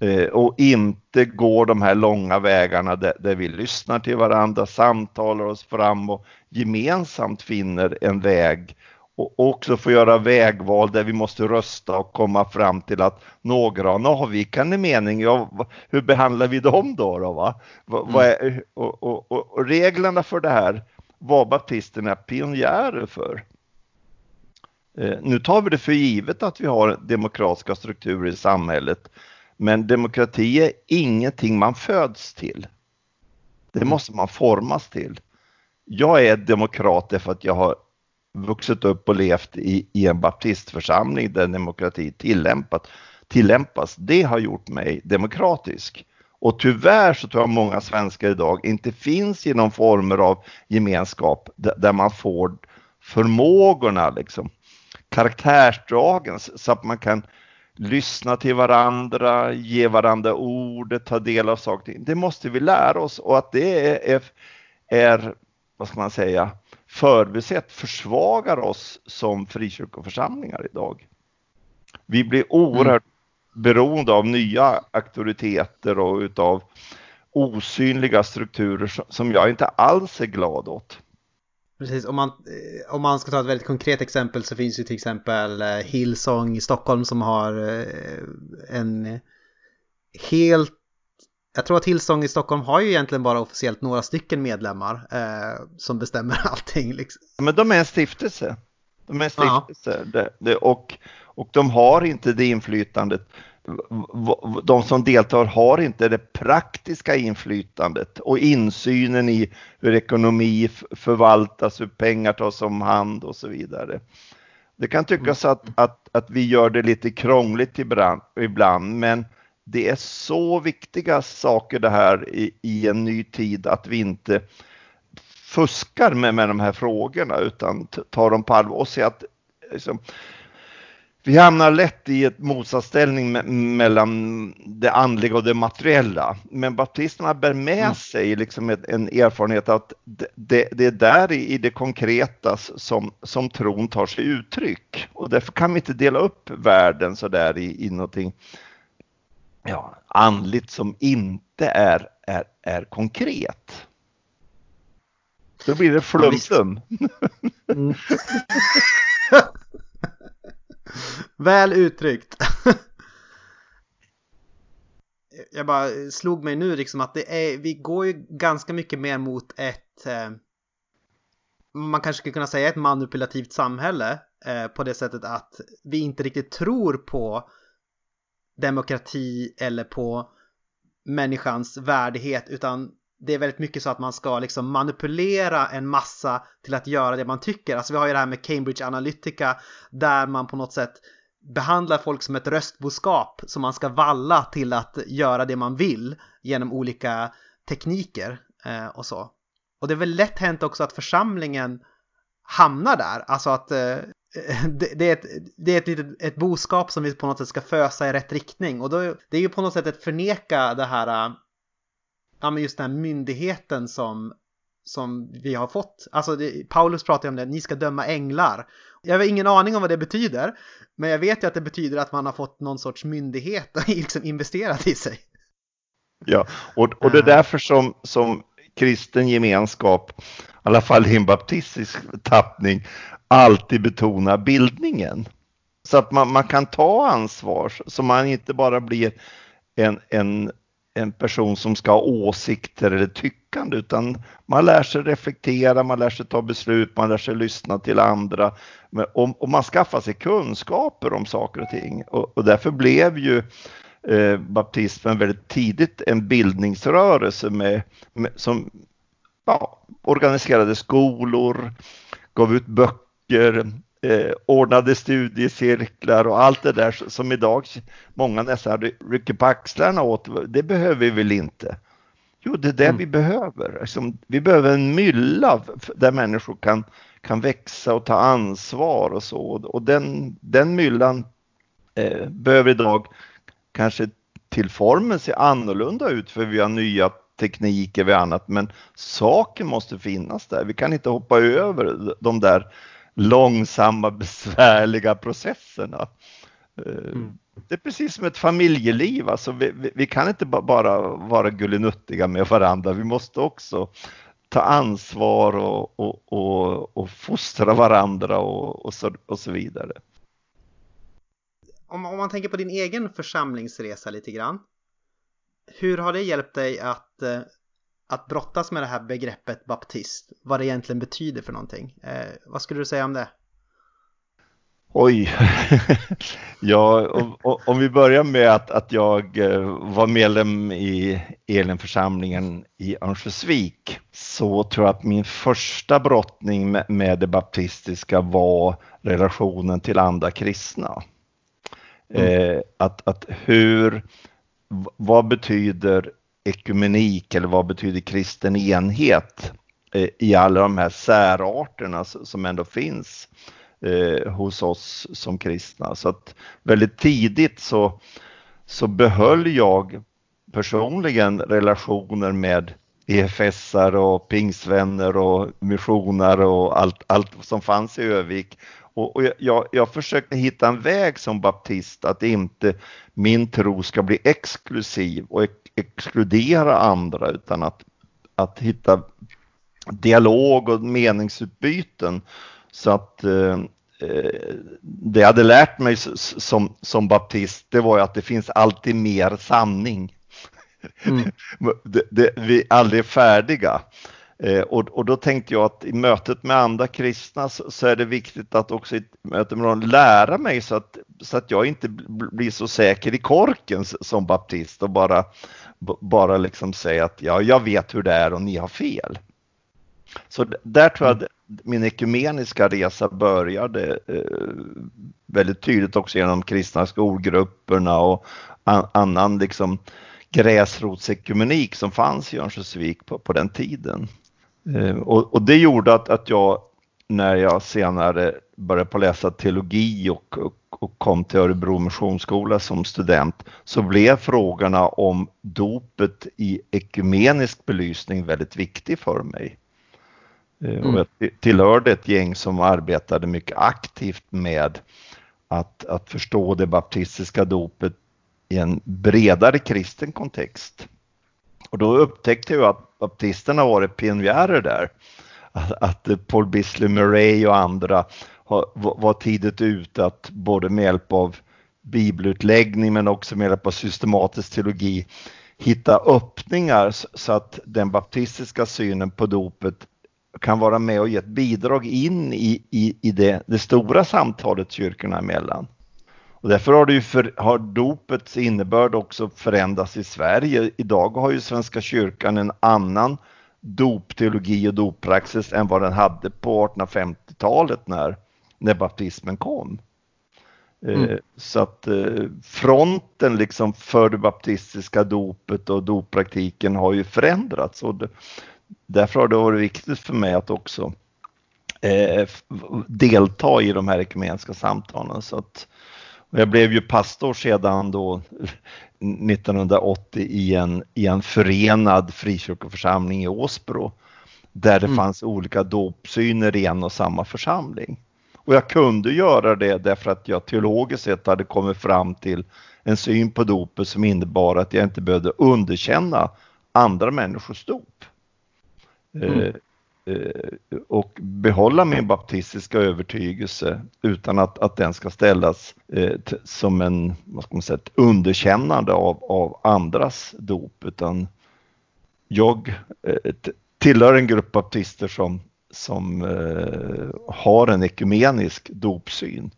D: Eh, och inte går de här långa vägarna där, där, vi lyssnar till varandra, samtalar oss fram och gemensamt finner en väg och också får göra vägval där vi måste rösta och komma fram till att några har en avvikande mening. Ja, hur behandlar vi dem då? då va? Mm. Är, och, och, och, och reglerna för det här var baptisterna pionjärer för. Eh, nu tar vi det för givet att vi har demokratiska strukturer i samhället, men demokrati är ingenting man föds till. Det mm. måste man formas till. Jag är demokrat därför att jag har vuxit upp och levt i, i en baptistförsamling där demokrati tillämpat, tillämpas. Det har gjort mig demokratisk. Och tyvärr så tror jag många svenskar idag inte finns i någon former av gemenskap där man får förmågorna, liksom, karaktärsdragen så att man kan lyssna till varandra, ge varandra ordet, ta del av saker. Det måste vi lära oss och att det är, är vad ska man säga, förbisett försvagar oss som frikyrkoförsamlingar idag. Vi blir oerhört mm beroende av nya auktoriteter och utav osynliga strukturer som jag inte alls är glad åt.
B: Precis, om man, eh, om man ska ta ett väldigt konkret exempel så finns ju till exempel eh, Hillsong i Stockholm som har eh, en helt jag tror att Hillsong i Stockholm har ju egentligen bara officiellt några stycken medlemmar eh, som bestämmer allting. Liksom.
D: Men de är en stiftelse. De är en stiftelse det, det, och, och de har inte det inflytandet de som deltar har inte det praktiska inflytandet och insynen i hur ekonomi förvaltas, hur pengar tas om hand och så vidare. Det kan tyckas att, att, att vi gör det lite krångligt ibland, ibland, men det är så viktiga saker det här i, i en ny tid att vi inte fuskar med, med de här frågorna utan tar dem på allvar och ser att liksom, vi hamnar lätt i ett motsatsställning me mellan det andliga och det materiella. Men baptisterna bär med mm. sig liksom en erfarenhet att det, det är där i det konkreta som, som tron tar sig uttryck. Och därför kan vi inte dela upp världen så där i, i någonting ja, andligt som inte är, är, är konkret. Då blir det flum-flum. Mm.
B: Väl uttryckt. Jag bara slog mig nu liksom att det är, vi går ju ganska mycket mer mot ett, eh, man kanske skulle kunna säga ett manipulativt samhälle eh, på det sättet att vi inte riktigt tror på demokrati eller på människans värdighet utan det är väldigt mycket så att man ska liksom manipulera en massa till att göra det man tycker. Alltså vi har ju det här med Cambridge Analytica där man på något sätt behandlar folk som ett röstboskap som man ska valla till att göra det man vill genom olika tekniker eh, och så. Och det är väl lätt hänt också att församlingen hamnar där, alltså att eh, det, det, är ett, det är ett litet ett boskap som vi på något sätt ska fösa i rätt riktning och då, det är ju på något sätt att förneka det här eh, ja men just den här myndigheten som, som vi har fått. Alltså det, Paulus pratar om det, ni ska döma änglar. Jag har ingen aning om vad det betyder, men jag vet ju att det betyder att man har fått någon sorts myndighet liksom investerat i sig.
D: Ja, och, och det är därför som, som kristen gemenskap, i alla fall i en baptistisk tappning, alltid betonar bildningen. Så att man, man kan ta ansvar, så man inte bara blir en, en en person som ska ha åsikter eller tyckande utan man lär sig reflektera, man lär sig ta beslut, man lär sig lyssna till andra. Och, och man skaffar sig kunskaper om saker och ting och, och därför blev ju eh, baptismen väldigt tidigt en bildningsrörelse med, med som ja, organiserade skolor, gav ut böcker, eh, ordnade studiecirklar och allt det där som idag många nästan rycker på axlarna åt. Det behöver vi väl inte? Jo, det är det mm. vi behöver. Alltså, vi behöver en mylla där människor kan, kan växa och ta ansvar och så. Och den, den myllan eh, behöver idag kanske till formen se annorlunda ut för vi har nya tekniker och annat, men saken måste finnas där. Vi kan inte hoppa över de där långsamma, besvärliga processerna. Eh, mm. Det är precis som ett familjeliv, alltså vi, vi, vi, kan inte bara vara gullinuttiga med varandra, vi måste också ta ansvar och, och, och, och fostra varandra och, och, så, och så vidare.
B: Om, om man tänker på din egen församlingsresa lite grann. Hur har det hjälpt dig att eh, att brottas med det här begreppet baptist, vad det egentligen betyder för någonting. Eh, vad skulle du säga om det?
D: Oj, ja, om, om, vi börjar med att, att jag eh, var medlem i Elenförsamlingen i Örnsköldsvik så tror jag att min första brottning med, med det baptistiska var relationen till andra kristna. Mm. Eh, att, att hur, vad betyder ekumenik eller vad betyder kristen enhet eh, i alla de här särarterna som ändå finns eh, hos oss som kristna. Så att väldigt tidigt så, så behöll jag personligen relationer med EFSar och pingsvänner och missioner och allt, allt som fanns i Övik. Och, och jag, jag försökte hitta en väg som baptist att inte min tro ska bli exklusiv och exkludera andra utan att, att hitta dialog och meningsutbyten. Så att eh, det jag hade lärt mig som, som baptist det var ju att det finns alltid mer sanning. Mm. det, det, vi är aldrig färdiga. Eh, och, och, då tänkte jag att i mötet med andra kristna så, så, är det viktigt att också i mötet med dem lära mig så att, så att jag inte blir så säker i korken som baptist och bara bara liksom säga att ja, jag vet hur det är och ni har fel. Så där tror jag att min ekumeniska resa började eh, väldigt tydligt också genom kristna skolgrupperna och an, annan liksom gräsrotsekumenik som fanns i Örnsköldsvik på, på den tiden. Eh, och, och, det gjorde att, att jag när jag senare började på läsa teologi och, och, och kom till Örebro Missionsskola som student så blev frågorna om dopet i ekumenisk belysning väldigt viktig för mig. Eh, mm. Och jag tillhörde ett gäng som arbetade mycket aktivt med att, att förstå det baptistiska dopet i en bredare kristen kontext. Och då upptäckte jag att baptisterna varit pionjärer där att, Paul Bisley Murray och andra var tidigt ute att både med hjälp av bibelutläggning men också med hjälp av systematisk teologi hitta öppningar så att den baptistiska synen på dopet kan vara med och ge ett bidrag in i, i, i det, det stora samtalet kyrkorna emellan. Och därför har, det ju för, har dopets innebörd också förändrats i Sverige. Idag har ju Svenska kyrkan en annan dopteologi och doppraxis än vad den hade på 1850-talet när, när baptismen kom. Eh, mm. Så att eh, fronten liksom för det baptistiska dopet och doppraktiken har ju förändrats och därför har det varit viktigt för mig att också eh, delta i de här ekumeniska samtalen. Så att, jag blev ju pastor sedan då 1980 i en, i en förenad frikyrkoförsamling i Åsbro där det mm. fanns olika dopsyner i en och samma församling. Och jag kunde göra det därför att jag teologiskt sett hade kommit fram till en syn på dopet som innebar att jag inte behövde underkänna andra människors dop. Mm. Eh, och behålla min baptistiska övertygelse utan att, att den ska ställas eh, som en, vad ska man säga, ett underkännande av, av andras dop. Utan jag eh, tillhör en grupp baptister som, som eh, har en ekumenisk dopsyn.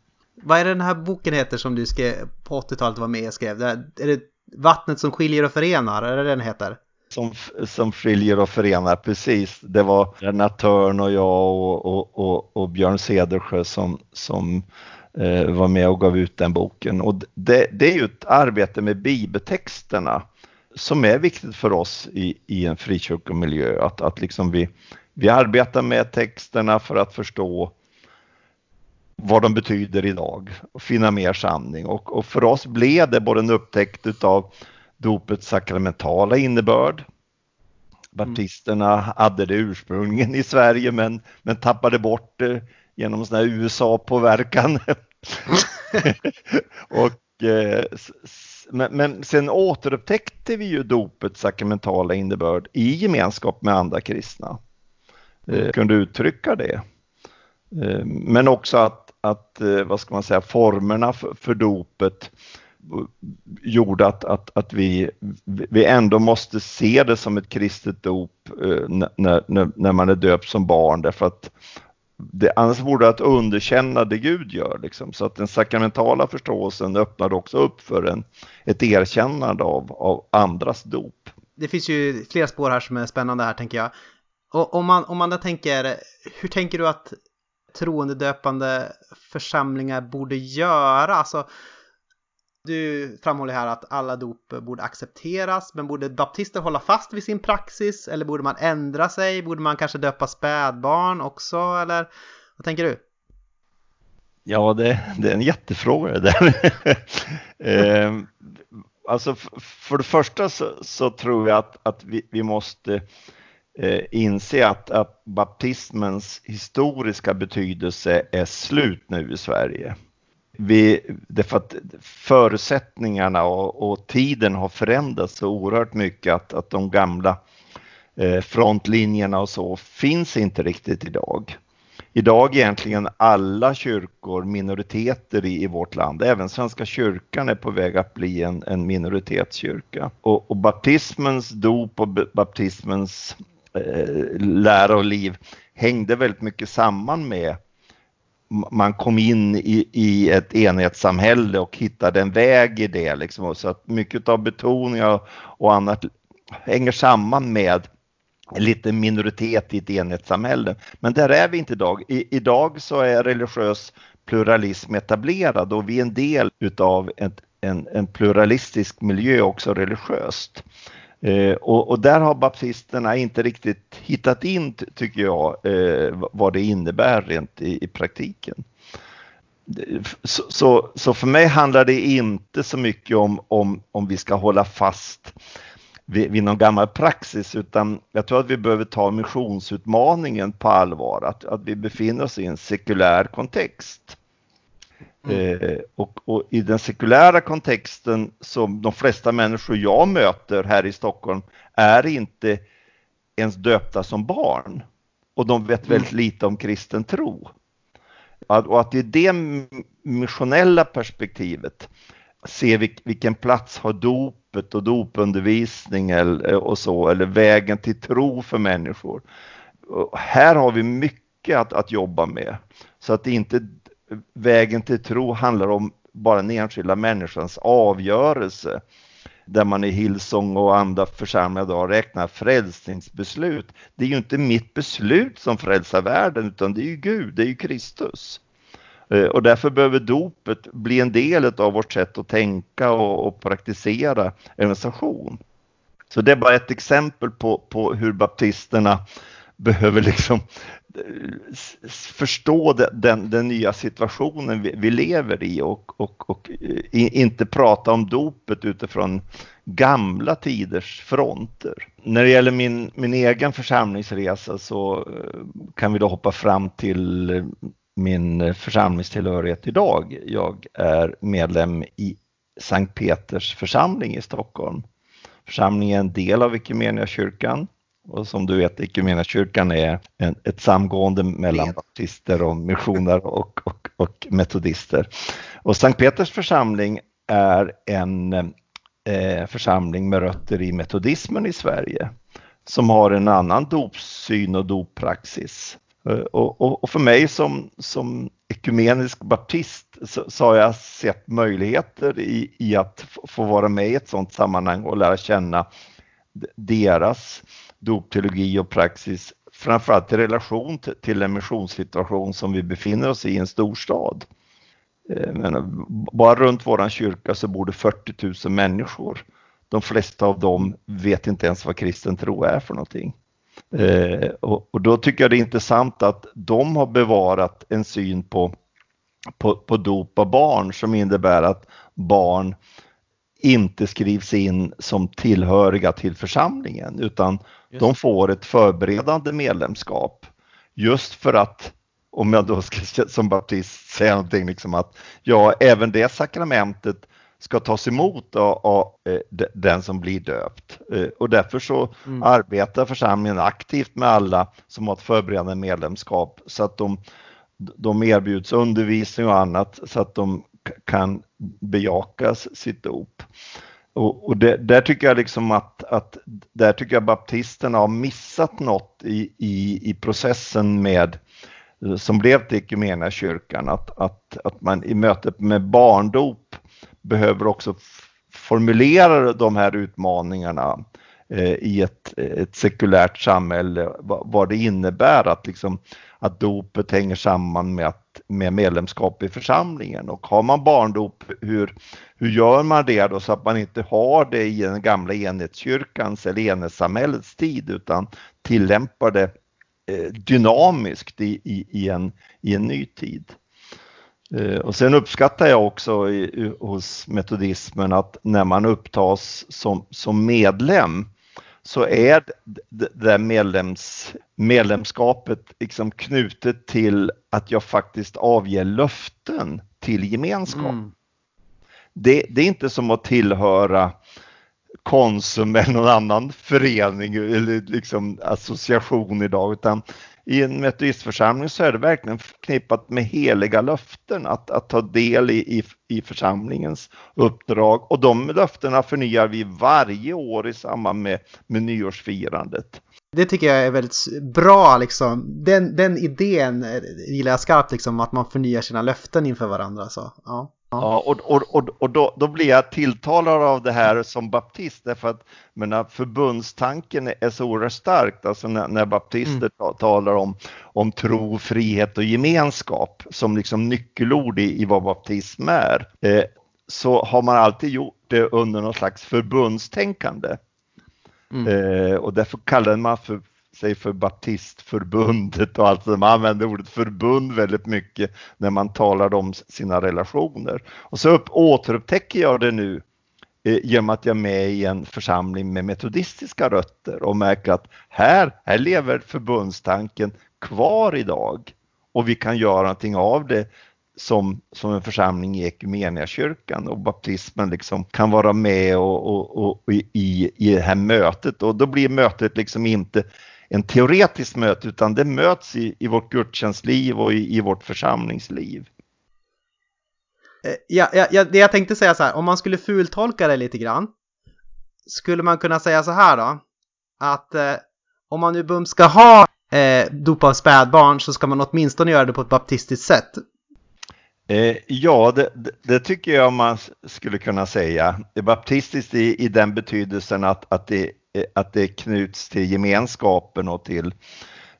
B: Vad är det den här boken heter som du skrev på 80-talet var med och skrev? Är det Vattnet som skiljer och förenar? Är det den heter?
D: Som, som skiljer och förenar, precis. Det var Lennart Törn och jag och, och, och, och Björn Cedersjö som, som eh, var med och gav ut den boken. Och det, det är ju ett arbete med bibeltexterna som är viktigt för oss i, i en frikyrkomiljö. Att, att liksom vi, vi arbetar med texterna för att förstå vad de betyder idag och finna mer sanning. Och, och för oss blev det både en upptäckt av dopets sakramentala innebörd. Baptisterna hade det ursprungligen i Sverige men, men tappade bort det genom sån här USA-påverkan. och, eh, men, men sen återupptäckte vi ju dopets sakramentala innebörd i gemenskap med andra kristna. Eh, kunde uttrycka det. Eh, men också att, att eh, vad ska man säga, formerna för, för dopet gjorde att, att, att vi, vi ändå måste se det som ett kristet dop eh, när, när, när man är döpt som barn därför att det, annars vore det att underkänna det Gud gör. Liksom. Så att den sakramentala förståelsen öppnade också upp för en, ett erkännande av, av andras dop.
B: Det finns ju flera spår här som är spännande här tänker jag. Och om man, om man då tänker, hur tänker du att troendedöpande församlingar borde göra? Alltså, du framhåller här att alla dop borde accepteras, men borde baptister hålla fast vid sin praxis? Eller borde man ändra sig? Borde man kanske döpa spädbarn också? Eller vad tänker du?
D: Ja, det, det är en jättefråga det där. eh, alltså för det första så, så, tror jag att, att vi, vi måste eh, inse att, att baptismens historiska betydelse är slut nu i Sverige vi, därför att förutsättningarna och, och, tiden har förändrats så oerhört mycket att, att de gamla eh, frontlinjerna och så finns inte riktigt idag. Idag egentligen alla kyrkor minoriteter i, i vårt land. Även Svenska kyrkan är på väg att bli en, en minoritetskyrka. Och, och baptismens dop och baptismens eh, lära och liv hängde väldigt mycket samman med man kom in i, i ett enhetssamhälle och hittade en väg i det. Liksom. Så att mycket av betoningar och annat hänger samman med en liten minoritet i ett enhetssamhälle. Men där är vi inte idag. I, idag så är religiös pluralism etablerad och vi är en del utav ett, en, en pluralistisk miljö också religiöst. Eh, och, och, där har baptisterna inte riktigt hittat in, tycker jag, eh, vad det innebär rent i, i praktiken. Så, så, så, för mig handlar det inte så mycket om, om, om vi ska hålla fast vid, vid någon gammal praxis utan jag tror att vi behöver ta missionsutmaningen på allvar, att, att vi befinner oss i en sekulär kontext. Mm. Eh, och, och, i den sekulära kontexten som de flesta människor jag möter här i Stockholm är inte ens döpta som barn. Och de vet mm. väldigt lite om kristen tro. Och att i det missionella perspektivet se vilken plats har dopet och dopundervisning och så, eller vägen till tro för människor. här har vi mycket att, att jobba med. Så att inte vägen till tro handlar om bara den enskilda människans avgörelse där man i Hillsong och andra församlingar idag räknar frälsningsbeslut. Det är ju inte mitt beslut som frälsar världen utan det är ju Gud, det är ju Kristus. Eh, och därför behöver dopet bli en del av vårt sätt att tänka och, och praktisera evangelisation. Så det är bara ett exempel på, på hur baptisterna behöver liksom eh, förstå den, den nya situationen vi, vi, lever i och, och, och eh, inte prata om dopet utifrån gamla tiders fronter. När det gäller min, min egen församlingsresa så eh, kan vi då hoppa fram till min församlingstillhörighet idag. Jag är medlem i Sankt Peters församling i Stockholm. Församlingen är en del av kyrkan och som du vet, kyrkan är en, ett samgående mellan baptister och missioner och, och, och metodister. Och Sankt Peters församling är en eh, församling med rötter i metodismen i Sverige som har en annan dopsyn och doppraxis. Eh, och, och, och, för mig som, som ekumenisk baptist så, så, har jag sett möjligheter i, i att få vara med i ett sådant sammanhang och lära känna deras dopteologi och praxis, framförallt i relation till, den en missionssituation som vi befinner oss i en storstad. Eh, men bara runt våran kyrka så bor det 40 000 människor. De flesta av dem vet inte ens vad kristen tro är för någonting. Eh, och, och, då tycker jag det är intressant att de har bevarat en syn på, på, på dop av barn som innebär att barn inte skrivs in som tillhöriga till församlingen utan just. de får ett förberedande medlemskap just för att om jag då ska som baptist säga någonting liksom att ja, även det sakramentet ska tas emot av, av eh, den som blir döpt. Eh, och därför så mm. arbetar församlingen aktivt med alla som har ett förberedande medlemskap så att de, de erbjuds undervisning och annat så att de kan bejakas sitt dop. Och, och det, där tycker jag liksom att, att där tycker jag baptisterna har missat något i, i, i processen med som blev till kyrkan att, att, att man i mötet med barndop behöver också formulera de här utmaningarna eh, i ett, ett sekulärt samhälle, vad, vad, det innebär att, liksom, att dopet hänger samman med, att, med medlemskap i församlingen. Och har man barndop, hur, hur gör man det då så att man inte har det i den gamla enhetskyrkans eller enhetssamhällets tid utan tillämpar det eh, dynamiskt i, i, i, en, i en ny tid. Eh, och sen uppskattar jag också i, hos metodismen att när man upptas som, som medlem så är det där medlems, medlemskapet liksom knutet till att jag faktiskt avger löften till gemenskap. Mm. Det, det, är inte som att tillhöra Konsum eller någon annan förening eller liksom association idag utan i en metodistförsamling så är det verkligen förknippat med heliga löften att, att ta del i, i, i församlingens uppdrag och de löftena förnyar vi varje år i samband med, med nyårsfirandet.
B: Det tycker jag är väldigt bra liksom. Den, den idén gillar jag skarpt liksom att man förnyar sina löften inför varandra. Så, ja.
D: Ja, och, och, och, och då, då, blir jag tilltalad av det här som baptist därför att menar, förbundstanken är så oerhört starkt, alltså när, när baptister mm. talar om, om tro, frihet och gemenskap som liksom nyckelord i, i vad baptism är, eh, så har man alltid gjort det under någon slags förbundstänkande. Mm. Eh, och därför kallar man för sig för Baptistförbundet och allt. Man använder ordet förbund väldigt mycket när man talar om sina relationer. Och så upp, återupptäcker jag det nu eh, genom att jag är med i en församling med metodistiska rötter och märker att här, här lever förbundstanken kvar idag och vi kan göra någonting av det som, som en församling i Equmeniakyrkan och baptismen liksom kan vara med och, och, och, i, i det här mötet och då blir mötet liksom inte en teoretiskt möte utan det möts i, i vårt gudstjänstliv och i, i vårt församlingsliv.
B: Eh, ja, ja, ja, det jag tänkte säga så här, om man skulle fultolka det lite grann. Skulle man kunna säga så här då? Att eh, om man nu bums ska ha eh, dopa spädbarn så ska man åtminstone göra det på ett baptistiskt sätt.
D: Eh, ja, det, det, tycker jag man skulle kunna säga. Det är baptistiskt i, i den betydelsen att, att, det, Eh, att det knuts till gemenskapen och till,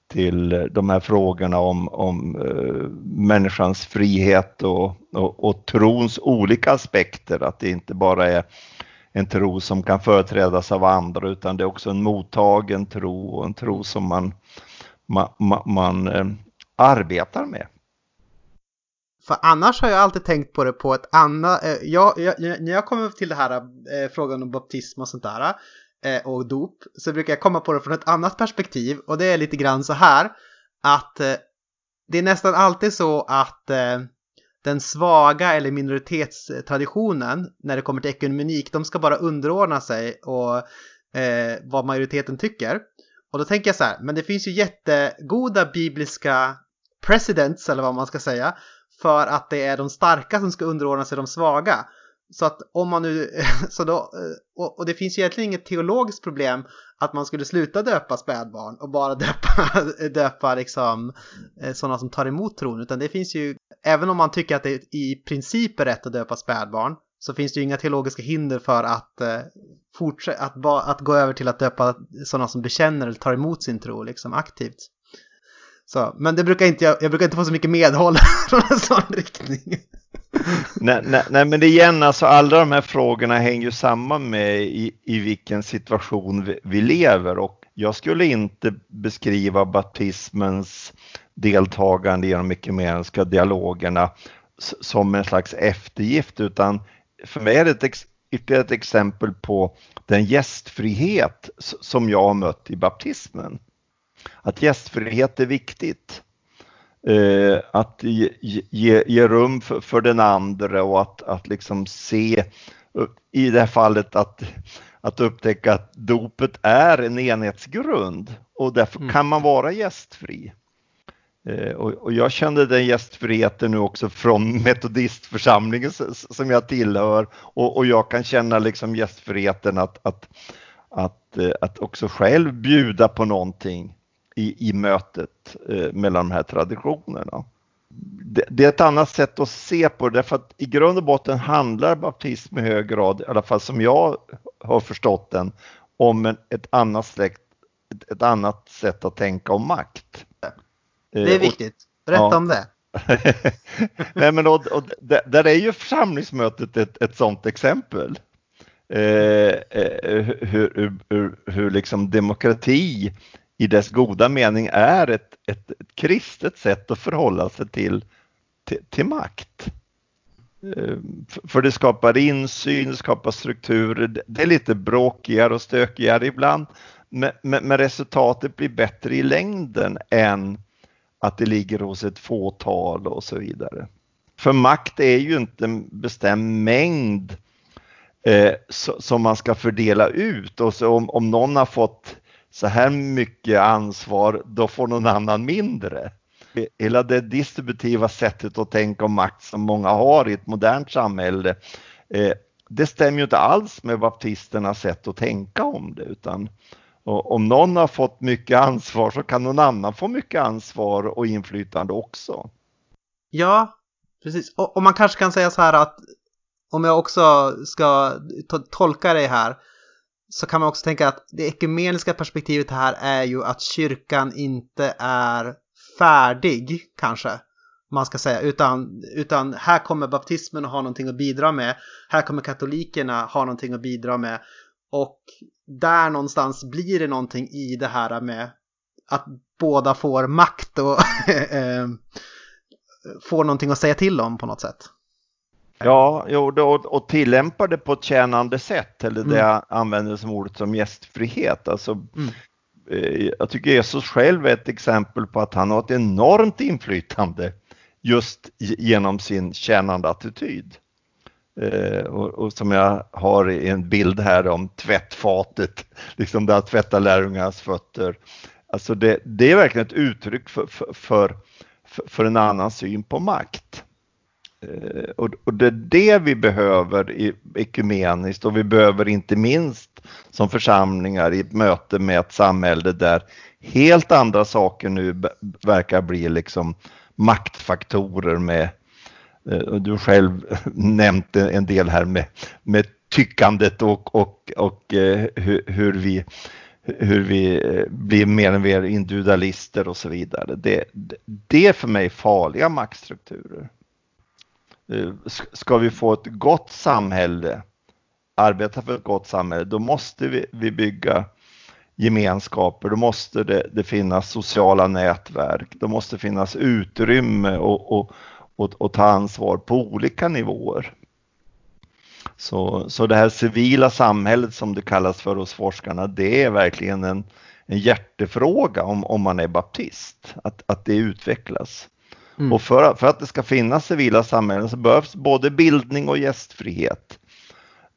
D: till de här frågorna om, om eh, människans frihet och, och, och trons olika aspekter. Att det inte bara är en tro som kan företrädas av andra utan det är också en mottagen tro och en tro som man, man, man, man eh, arbetar med.
B: För annars har jag alltid tänkt på det på ett annat, eh, jag, jag, när jag kommer till det här eh, frågan om baptism och sånt där eh, och dop så brukar jag komma på det från ett annat perspektiv och det är lite grann så här att eh, det är nästan alltid så att eh, den svaga eller minoritetstraditionen när det kommer till ekumenik, de ska bara underordna sig och eh, vad majoriteten tycker. Och då tänker jag så här, men det finns ju jättegoda bibliska presidents eller vad man ska säga för att det är de starka som ska underordna sig de svaga. Så att om man nu, så då, eh, och, det finns ju egentligen inget teologiskt problem att man skulle sluta döpa spädbarn och bara döpa, döpa liksom eh, sådana som tar emot tron. Utan det finns ju, även om man tycker att det i princip är rätt att döpa spädbarn, så finns det ju inga teologiska hinder för att, eh, fortsätta, att, att gå över till att döpa sådana som bekänner eller tar emot sin tro liksom aktivt. Så, men det brukar inte, jag, jag brukar inte få så mycket medhåll från en sån riktning.
D: nej, nej, nej, men igen, alltså alla de här frågorna hänger ju samman med i, i vilken situation vi, vi lever och jag skulle inte beskriva baptismens deltagande i de ekumeniska dialogerna som en slags eftergift utan för mig är det ett, ytterligare ett exempel på den gästfrihet som jag har mött i baptismen att gästfrihet är viktigt. Eh, att ge, ge, ge rum för, för, den andra och att, att liksom se, i det här fallet att, att upptäcka att dopet är en enhetsgrund och därför mm. kan man vara gästfri. Eh, och, och, jag kände den gästfriheten nu också från metodistförsamlingen som jag tillhör och, och jag kan känna liksom gästfriheten att, att, att, eh, att också själv bjuda på någonting i, i mötet eh, mellan de här traditionerna. Det, det, är ett annat sätt att se på det därför att i grund och botten handlar baptism i hög grad, i alla fall som jag har förstått den, om en, ett, annat släkt, ett, ett, annat sätt att tänka om makt.
B: Det är eh, viktigt. Berätta ja. om det.
D: Nej, men och, och, där är ju församlingsmötet ett, ett sådant exempel. Eh, eh hur, hur, hur, liksom demokrati i dess goda mening är ett, ett, ett kristet sätt att förhålla sig till, till, till makt. Eh, för det skapar insyn, skapar strukturer. Det är lite bråkigare och stökigare ibland, men, men, men, resultatet blir bättre i längden än att det ligger hos ett fåtal och så vidare. För makt är ju inte en bestämd mängd eh, som man ska fördela ut och så om, om någon har fått så här mycket ansvar, då får någon annan mindre. Hela det distributiva sättet att tänka om makt som många har i ett modernt samhälle, eh, det stämmer ju inte alls med baptisternas sätt att tänka om det, utan om någon har fått mycket ansvar så kan någon annan få mycket ansvar och inflytande också.
B: Ja, precis. Och, och man kanske kan säga så här att om jag också ska tolka det här så kan man också tänka att det ekumeniska perspektivet här är ju att kyrkan inte är färdig kanske. Man ska säga, utan, utan här kommer baptismen att ha någonting att bidra med. Här kommer katolikerna ha någonting att bidra med. Och där någonstans blir det någonting i det här med att båda får makt och eh, eh, får någonting att säga till om på något sätt.
D: Ja, och, tillämpar det på ett tjänande sätt, eller det mm. jag använder som ordet som gästfrihet. Alltså, mm. eh, jag tycker Jesus själv är ett exempel på att han har ett enormt inflytande just genom sin tjänande attityd. Eh, och, och, som jag har i en bild här om tvättfatet, liksom där han tvättar lärjungarnas fötter. Alltså det, det, är verkligen ett uttryck för, för, för, för en annan syn på makt. Eh, och, och det är det vi behöver i, ekumeniskt och vi behöver inte minst som församlingar i ett möte med ett samhälle där helt andra saker nu verkar bli liksom maktfaktorer med eh, du själv nämnt en del här med, med tyckandet och, och, och eh, hur, hur, vi, hur vi eh, blir mer och mer individualister och så vidare. Det, det är för mig farliga maktstrukturer. Eh, ska vi få ett gott samhälle, arbeta för ett gott samhälle, då måste vi, vi bygga gemenskaper, då måste det, det, finnas sociala nätverk, då måste finnas utrymme och, och, och, och ta ansvar på olika nivåer. Så, så det här civila samhället som det kallas för hos forskarna, det är verkligen en, en hjärtefråga om, om man är baptist, att, att det utvecklas. Mm. Och för, för att det ska finnas civila samhällen så behövs både bildning och gästfrihet.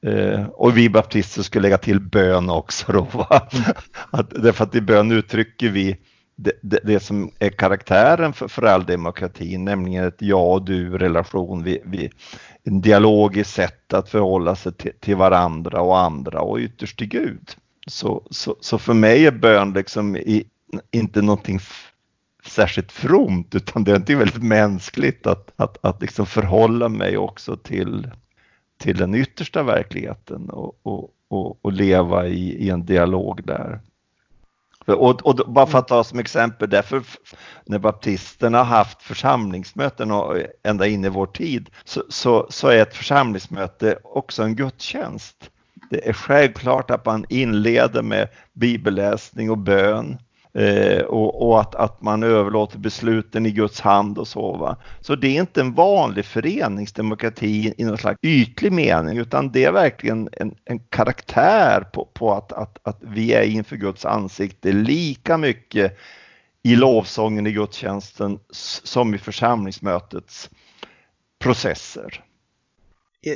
D: Eh, och vi baptister skulle lägga till bön också då. Va? Mm. Att, därför att i bön uttrycker vi det, det, det, som är karaktären för föräldrademokratin, nämligen ett ja och du relation, vi, vi, en dialogiskt sätt att förhålla sig till, till, varandra och andra och ytterst till Gud. Så, så, så för mig är bön liksom i, inte någonting särskilt fromt utan det är väldigt mänskligt att, att, att liksom förhålla mig också till, till den yttersta verkligheten och, och, och, och leva i, i, en dialog där. Och, och, bara för att ta som exempel, därför när baptisterna har haft församlingsmöten och ända in i vår tid så, så, så är ett församlingsmöte också en gudstjänst. Det är självklart att man inleder med bibelläsning och bön. Eh, och, och, att, att man överlåter besluten i Guds hand och så. Va? Så det är inte en vanlig föreningsdemokrati i någon slags ytlig mening utan det är verkligen en, en karaktär på, på att, att, att vi är inför Guds ansikte lika mycket i lovsången i gudstjänsten som i församlingsmötets processer.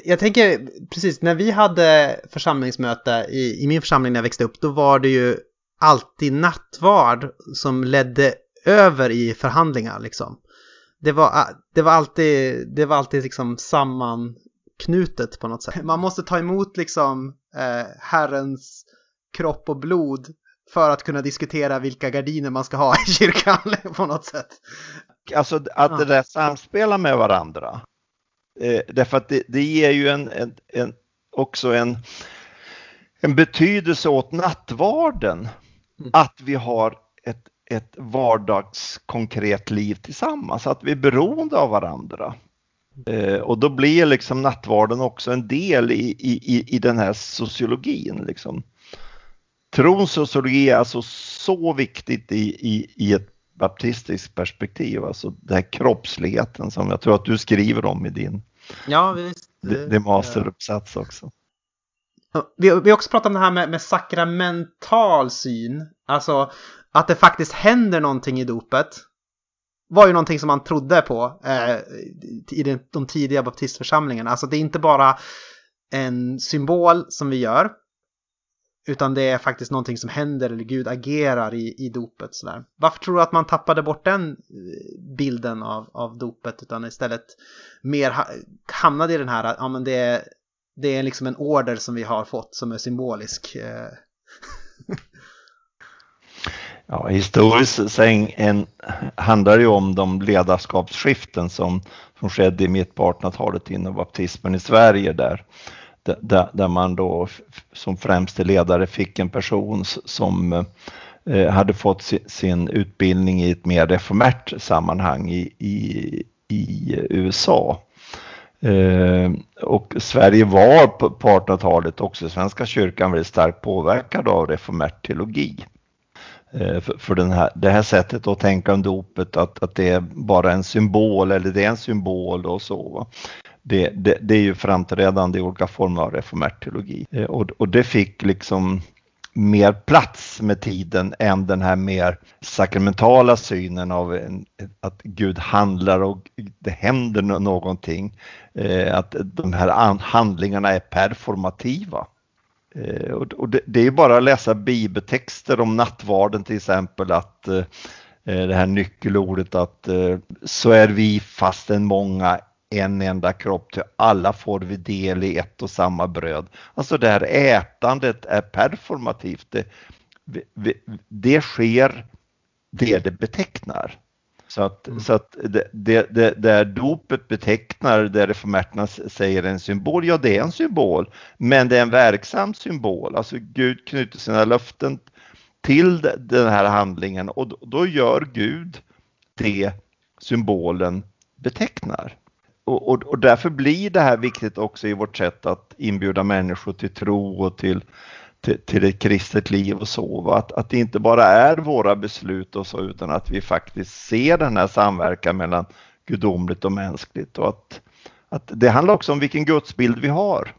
B: Jag tänker precis, när vi hade församlingsmöte i, i min församling när jag växte upp, då var det ju alltid nattvard som ledde över i förhandlingar liksom. Det var, det var alltid, det var alltid liksom sammanknutet på något sätt. Man måste ta emot liksom eh, Herrens kropp och blod för att kunna diskutera vilka gardiner man ska ha i kyrkan på något sätt.
D: Alltså att det där samspelar med varandra. Eh, därför att det, det ger ju en, en, en, också en, en betydelse åt nattvarden. Mm. Att vi har ett, ett vardagskonkret liv tillsammans, att vi är beroende av varandra. Eh, och då blir liksom nattvarden också en del i, i, i den här sociologin. Liksom. Trons sociologi är alltså så viktigt i, i, i ett baptistiskt perspektiv, alltså den här kroppsligheten som jag tror att du skriver om i din
B: ja, visst.
D: Det, det masteruppsats också.
B: Vi, har också pratat om det här med, med sakramental syn. Alltså att det faktiskt händer någonting i dopet. Var ju någonting som man trodde på eh, i de, tidiga baptistförsamlingarna. Alltså det är inte bara en symbol som vi gör. Utan det är faktiskt någonting som händer eller Gud agerar i, i dopet. Sådär. Varför tror du att man tappade bort den eh, bilden av, av dopet utan istället mer hamnade i den här, ja men det är det är liksom en order som vi har fått som är symbolisk. Eh.
D: Ja, historiskt sen en, handlar det ju om de ledarskapsskiften som, som skedde i mitt på 1800-talet inom baptismen i Sverige där, där, där man då som främste ledare fick en person som eh, hade fått sin, sin, utbildning i ett mer reformärt sammanhang i, i, i eh, USA. Eh, och Sverige var på 1800-talet också Svenska kyrkan väldigt starkt påverkad av reformert teologi. Eh, för, för den här, det här sättet att tänka om dopet, att, att det är bara en symbol eller det är en symbol och så. Det, det, det är ju framträdande i olika former av reformert teologi. Eh, och, och det fick liksom mer plats med tiden än den här mer sakramentala synen av en, att Gud handlar och det händer någonting. Eh, att de här handlingarna är performativa. Eh, och det, det är bara att läsa bibeltexter om nattvarden till exempel att eh, det här nyckelordet att eh, så är vi fastän många en enda kropp, till alla får vi del i ett och samma bröd. Alltså det här ätandet är performativt. Det, det sker det det betecknar. Så att, mm. så att det, det, det, där dopet betecknar, det reformerterna säger en symbol, ja det är en symbol, men det är en verksam symbol. Alltså Gud knyter sina löften till den här handlingen och då, då gör Gud det symbolen betecknar. Och, och, och, därför blir det här viktigt också i vårt sätt att inbjuda människor till tro och till till, till ett kristet liv och så. Att, att det inte bara är våra beslut och så utan att vi faktiskt ser den här samverkan mellan gudomligt och mänskligt och att, att det handlar också om vilken gudsbild vi har.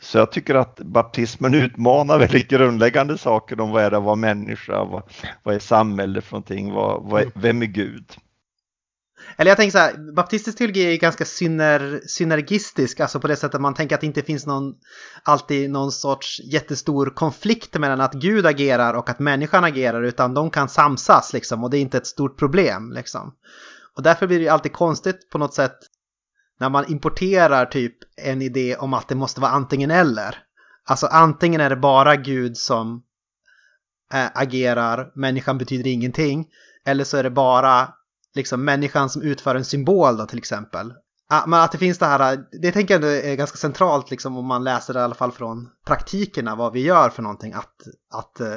D: Så jag tycker att baptismen utmanar väldigt grundläggande saker om vad är det att vara människa, vad, vad är samhälle för någonting, vad, vad är, vem är Gud?
B: Eller jag tänker så här, baptistisk teologi är ganska syner, synergistisk, alltså på det sättet att man tänker att det inte finns någon, alltid någon sorts jättestor konflikt mellan att Gud agerar och att människan agerar, utan de kan samsas liksom och det är inte ett stort problem liksom. Och därför blir det alltid konstigt på något sätt när man importerar typ en idé om att det måste vara antingen eller. Alltså antingen är det bara Gud som äh, agerar, människan betyder ingenting, eller så är det bara liksom människan som utför en symbol då till exempel. Men att det finns det här, det tänker jag ändå är ganska centralt liksom om man läser det i alla fall från praktikerna vad vi gör för någonting. Att, att eh,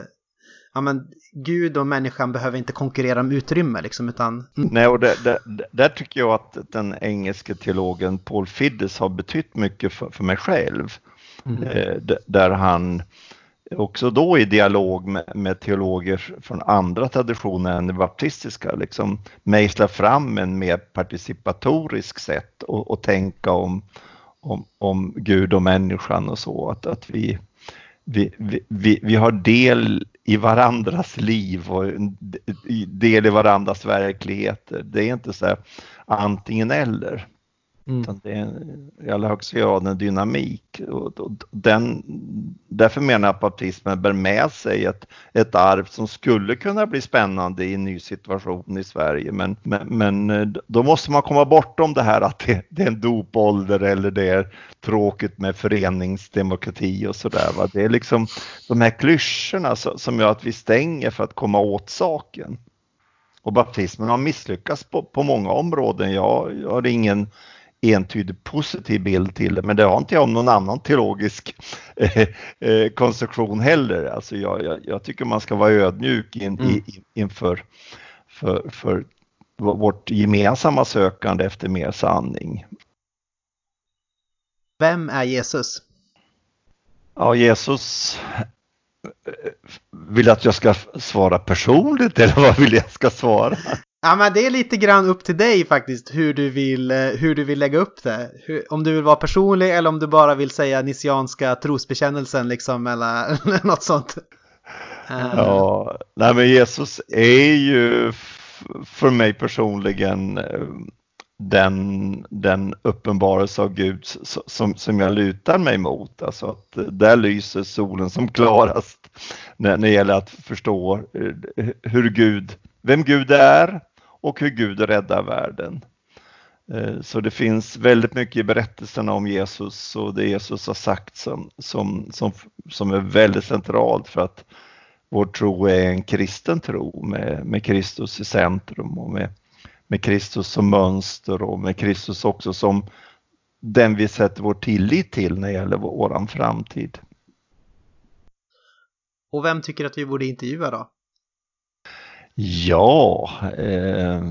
B: ja, men Gud och människan behöver inte konkurrera om utrymme liksom utan...
D: Nej, och det, det, där tycker jag att den engelske teologen Paul Fiddes har betytt mycket för, för mig själv. Mm. Eh, där han också då i dialog med, med, teologer från andra traditioner än det baptistiska, liksom mejsla fram en mer participatorisk sätt att tänka om, om, om Gud och människan och så, att, att vi, vi, vi, vi har del i varandras liv och del i varandras verkligheter. Det är inte så här antingen eller. Mm. Utan det är i allra högsta grad en dynamik. Och, och den, därför menar jag att baptismen bär med sig ett, ett arv som skulle kunna bli spännande i en ny situation i Sverige. Men, men, men eh, då måste man komma bortom det här att det, det är en dopålder eller det är tråkigt med föreningsdemokrati och sådär. Det är liksom de här klyschorna som gör att vi stänger för att komma åt saken. Och baptismen har misslyckats på, på många områden. Jag, jag har ingen entydigt positiv bild till det, men det har inte jag om någon annan teologisk eh, eh, konstruktion heller. Alltså jag, jag, jag, tycker man ska vara ödmjuk in, mm. i, inför för, för vårt gemensamma sökande efter mer sanning.
B: Vem är Jesus?
D: Ja, Jesus eh, vill att jag ska svara personligt eller vad vill jag ska svara?
B: Ja, men det är lite grann upp till dig faktiskt hur du vill, eh, hur du vill lägga upp det. Hur, om du vill vara personlig eller om du bara vill säga nissianska trosbekännelsen liksom eller något sånt. Eh.
D: Ja, nej men Jesus är ju för mig personligen eh, den, den uppenbarelse av Gud som, som jag lutar mig mot. Alltså att där lyser solen som klarast när, när det gäller att förstå hur Gud, vem Gud är och hur Gud räddar världen. Eh, så det finns väldigt mycket i berättelserna om Jesus och det Jesus har sagt som, som, som, som är väldigt centralt för att vår tro är en kristen tro med, med Kristus i centrum och med, med Kristus som mönster och med Kristus också som den vi sätter vår tillit till när det gäller vår framtid.
B: Och vem tycker att vi borde intervjua då?
D: Ja, eh,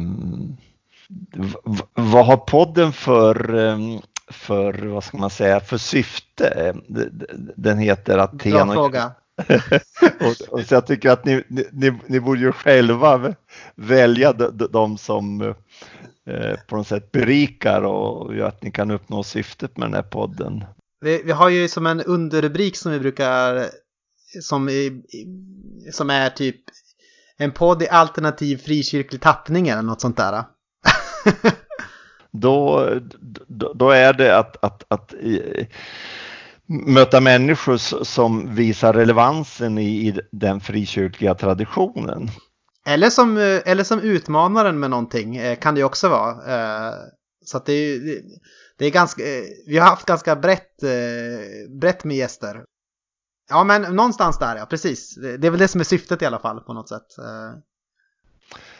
D: vad har podden för, ehm, för, vad ska man säga, för syfte? Den heter Aten.
B: Bra fråga.
D: och, och, så jag tycker att ni, ni, ni borde ju själva välja de, de som eh, på något sätt berikar och gör att ni kan uppnå syftet med den här podden.
B: Vi, vi har ju som en underrubrik som vi brukar som, som är typ en podd i alternativ frikyrklig tappning eller något sånt där.
D: då, då, då, är det att, att, att i, möta människor som visar relevansen i, i den frikyrkliga traditionen.
B: Eller som, eller som utmanaren med någonting eh, kan det också vara. Eh, Så det är, det är ganska, vi har haft ganska brett, brett med gäster. Ja, men någonstans där ja, precis. Det är väl det som är syftet i alla fall på något sätt.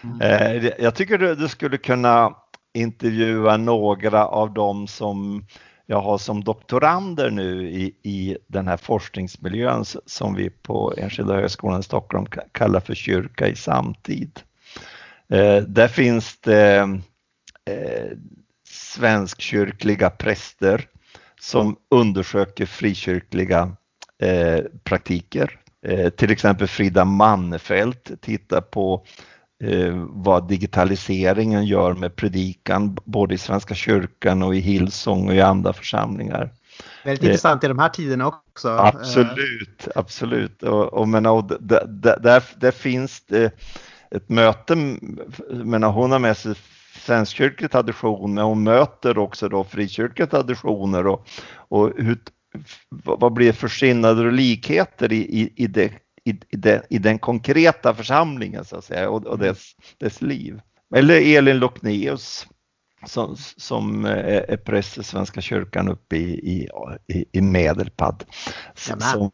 D: Mm. Jag tycker du skulle kunna intervjua några av dem som jag har som doktorander nu i, i den här forskningsmiljön som vi på Enskilda högskolan i Stockholm kallar för kyrka i samtid. Eh, där finns det eh, svenskkyrkliga präster som undersöker frikyrkliga eh, praktiker. Eh, till exempel Frida Mannefelt tittar på eh, vad digitaliseringen gör med predikan både i Svenska kyrkan och i Hillsong och i andra församlingar.
B: Väldigt intressant i de här tiderna också.
D: Absolut, absolut. Och, och, men, och där, där, där finns det ett möte, menar, hon har med sig svenskkyrklig tradition men hon möter också då frikyrkliga traditioner och, och hur, vad blir för skillnader och likheter i, i, i det i, den, i den konkreta församlingen så att säga och, och dess, dess liv. Eller Elin Lockneus som, som är präst i Svenska kyrkan uppe i, i, i, Medelpad. Som,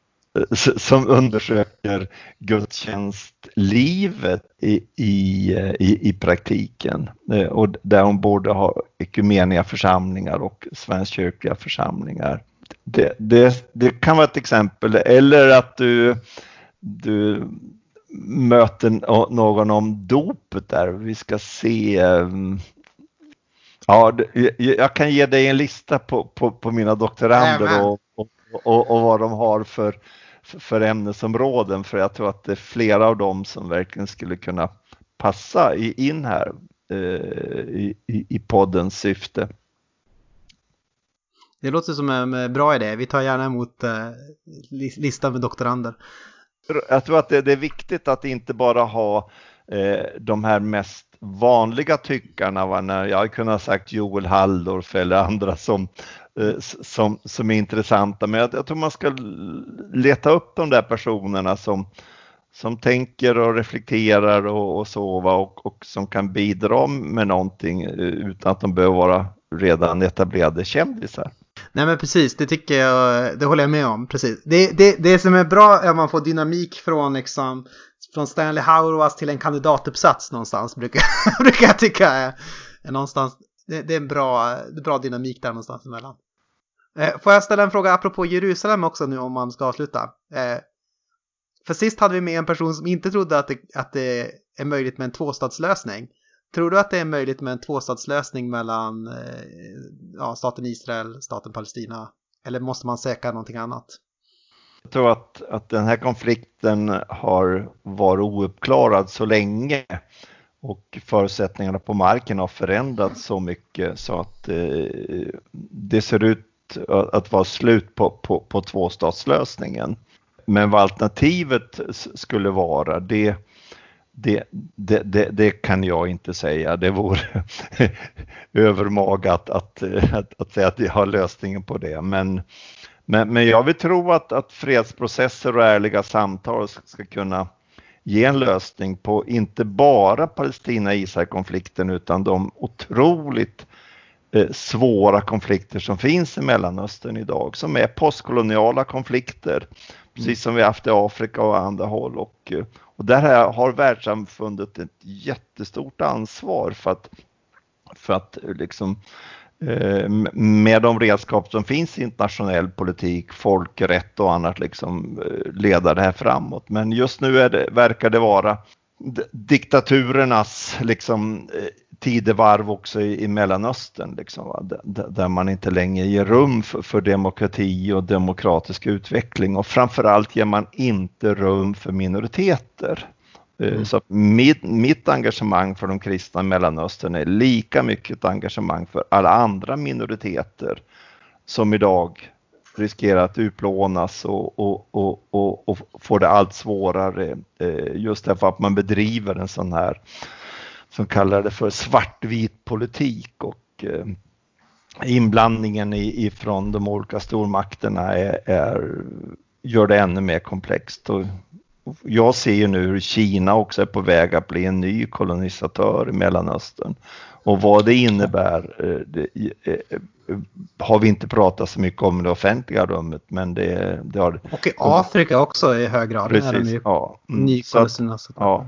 D: som undersöker gudstjänstlivet i, i, i, i praktiken och där hon både har ekumeniska församlingar och svenskkyrkliga församlingar. Det, det, det kan vara ett exempel eller att du du möter någon om dopet där. Vi ska se. Ehm, ja, jag kan ge dig en lista på, på, på mina doktorander och, och, och, och, vad de har för, för ämnesområden för jag tror att det är flera av dem som verkligen skulle kunna passa in här eh, i, i poddens syfte.
B: Det låter som en eh, bra idé. Vi tar gärna emot eh, listan med doktorander
D: jag tror att det, det, är viktigt att inte bara ha eh, de här mest vanliga tyckarna. Va? När jag kunde ha sagt Joel Halldorf eller andra som, eh, som, som är intressanta. Men jag, jag, tror man ska leta upp de där personerna som, som tänker och reflekterar och, och så va? Och, och som kan bidra med någonting eh, utan att de behöver vara redan etablerade kändisar.
B: Nej men precis, det tycker jag, det håller jag med om. Precis. Det, det, det som är bra är att man får dynamik från liksom från Stanley Hauerwas till en kandidatuppsats någonstans brukar, brukar jag tycka är, är någonstans. Det, det, är en bra, det är bra dynamik där någonstans emellan. Eh, får jag ställa en fråga apropå Jerusalem också nu om man ska avsluta? Eh, för sist hade vi med en person som inte trodde att det, att det är möjligt med en tvåstadslösning. Tror du att det är möjligt med en tvåstatslösning mellan eh, ja, staten Israel, staten Palestina? Eller måste man säkra någonting annat?
D: Jag tror att, att den här konflikten har varit ouppklarad så länge och förutsättningarna på marken har förändrats så mycket så att eh, det ser ut att vara slut på, på, på tvåstatslösningen. Men vad alternativet skulle vara, det, det, det, det, det, kan jag inte säga. Det vore övermaga att, att, att, att, säga att jag har lösningen på det. Men, men, men jag vill tro att, att fredsprocesser och ärliga samtal ska kunna ge en lösning på inte bara Palestina-Israel-konflikten utan de otroligt eh, svåra konflikter som finns i Mellanöstern idag som är postkoloniala konflikter precis som vi haft i Afrika och andra håll och, eh, och där har världssamfundet ett jättestort ansvar för att, för att liksom, eh, med de redskap som finns i internationell politik, folkrätt och annat, liksom, eh, leda det här framåt. Men just nu är det, verkar det vara diktaturernas liksom, eh, tidevarv också i, i Mellanöstern, liksom, där, man inte längre ger rum för, för, demokrati och demokratisk utveckling och framförallt ger man inte rum för minoriteter. Eh, mm. Så mitt, mitt engagemang för de kristna i Mellanöstern är lika mycket ett engagemang för alla andra minoriteter som idag riskerar att utplånas och, och, och, och, och får det allt svårare eh, just därför att man bedriver en sån här som kallar det för svartvit politik och eh, inblandningen ifrån de olika stormakterna är, är, gör det ännu mer komplext. Och jag ser ju nu hur Kina också är på väg att bli en ny kolonisatör i Mellanöstern. Och vad det innebär eh, det, har vi inte pratat så mycket om det offentliga rummet. Men det, det har...
B: Och i Afrika också i hög grad.
D: Precis, ja.
B: Mm, så att,
D: ja.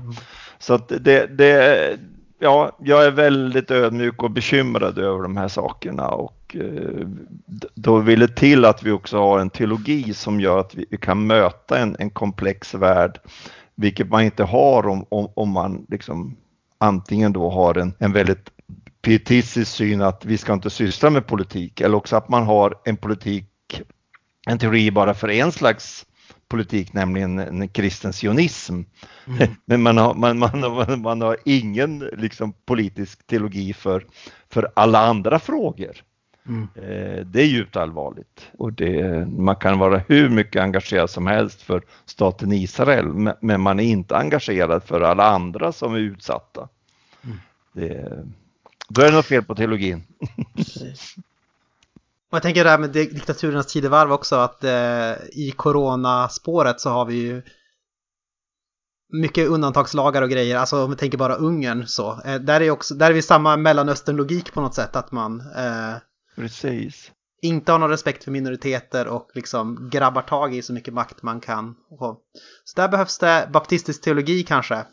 D: så att det, det, ja, jag är väldigt ödmjuk och bekymrad över de här sakerna och eh, då vill det till att vi också har en teologi som gör att vi kan möta en, en komplex värld, vilket man inte har om, om, om man liksom antingen då har en, en väldigt pietistisk syn att vi ska inte syssla med politik eller också att man har en politik, en teori bara för en slags politik, nämligen en kristen sionism. Mm. Men man har, man, man, man, har ingen liksom, politisk teologi för, för alla andra frågor. Mm. Eh, det är djupt allvarligt och det, man kan vara hur mycket engagerad som helst för staten Israel men man är inte engagerad för alla andra som är utsatta. Mm. Det, då är det något fel på teologin.
B: Och jag tänker det här med diktaturernas tidevarv också att eh, i coronaspåret så har vi ju mycket undantagslagar och grejer, alltså om vi tänker bara Ungern så. Eh, där, är också, där är vi samma Mellanöstern-logik på något sätt, att man eh,
D: Precis.
B: inte har någon respekt för minoriteter och liksom grabbar tag i så mycket makt man kan. Så där behövs det baptistisk teologi kanske.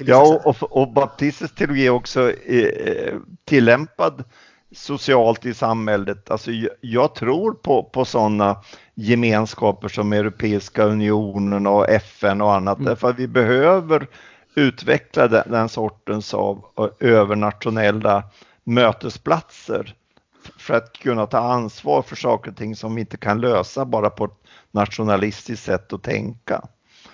B: Eh,
D: ja, och, och baptistisk teologi är också eh, tillämpad socialt i samhället. Alltså, jag tror på, på sådana gemenskaper som Europeiska unionen och FN och annat, mm. därför att vi behöver utveckla den, den sortens av övernationella mötesplatser för att kunna ta ansvar för saker och ting som vi inte kan lösa bara på ett nationalistiskt sätt att tänka.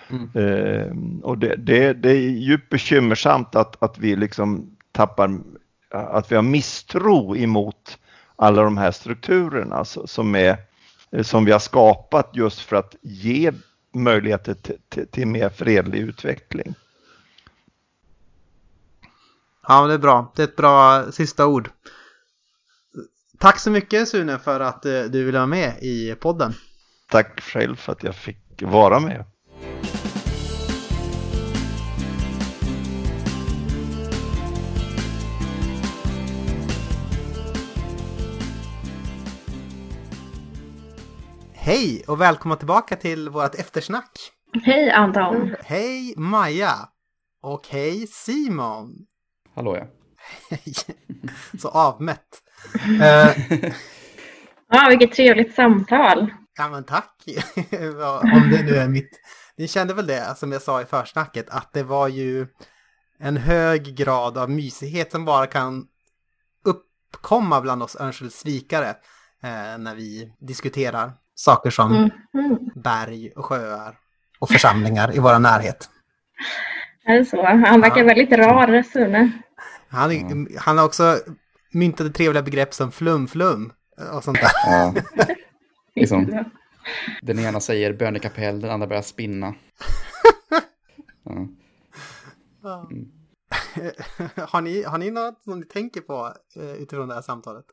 D: Mm. Eh, och det, det, det, är djupt bekymmersamt att, att vi liksom tappar att vi har misstro emot alla de här strukturerna som, är, som vi har skapat just för att ge möjligheter till, till, till mer fredlig utveckling.
B: Ja, det är bra. Det är ett bra sista ord. Tack så mycket Sune för att eh, du ville vara med i podden.
D: Tack själv för att jag fick vara med.
B: Hej och välkomna tillbaka till vårt eftersnack.
C: Hej Anton.
B: Hej Maja. Och hej Simon.
A: Hallå ja.
B: Hej. Så avmätt. uh,
C: ja, vilket trevligt samtal.
B: Ja men tack. Om det nu är mitt. Ni kände väl det som jag sa i försnacket att det var ju en hög grad av mysighet som bara kan uppkomma bland oss Örnsköldsvikare eh, när vi diskuterar saker som mm. Mm. berg och sjöar och församlingar i vår närhet.
C: Är det så? Han verkar ja. väldigt rar, Sune.
B: Han, han har också myntat ett trevliga begrepp som flum-flum och sånt där. Ja.
A: liksom, den ena säger bönekapell, den andra börjar spinna.
B: Ja. Mm. har, ni, har ni något som ni tänker på eh, utifrån det här samtalet?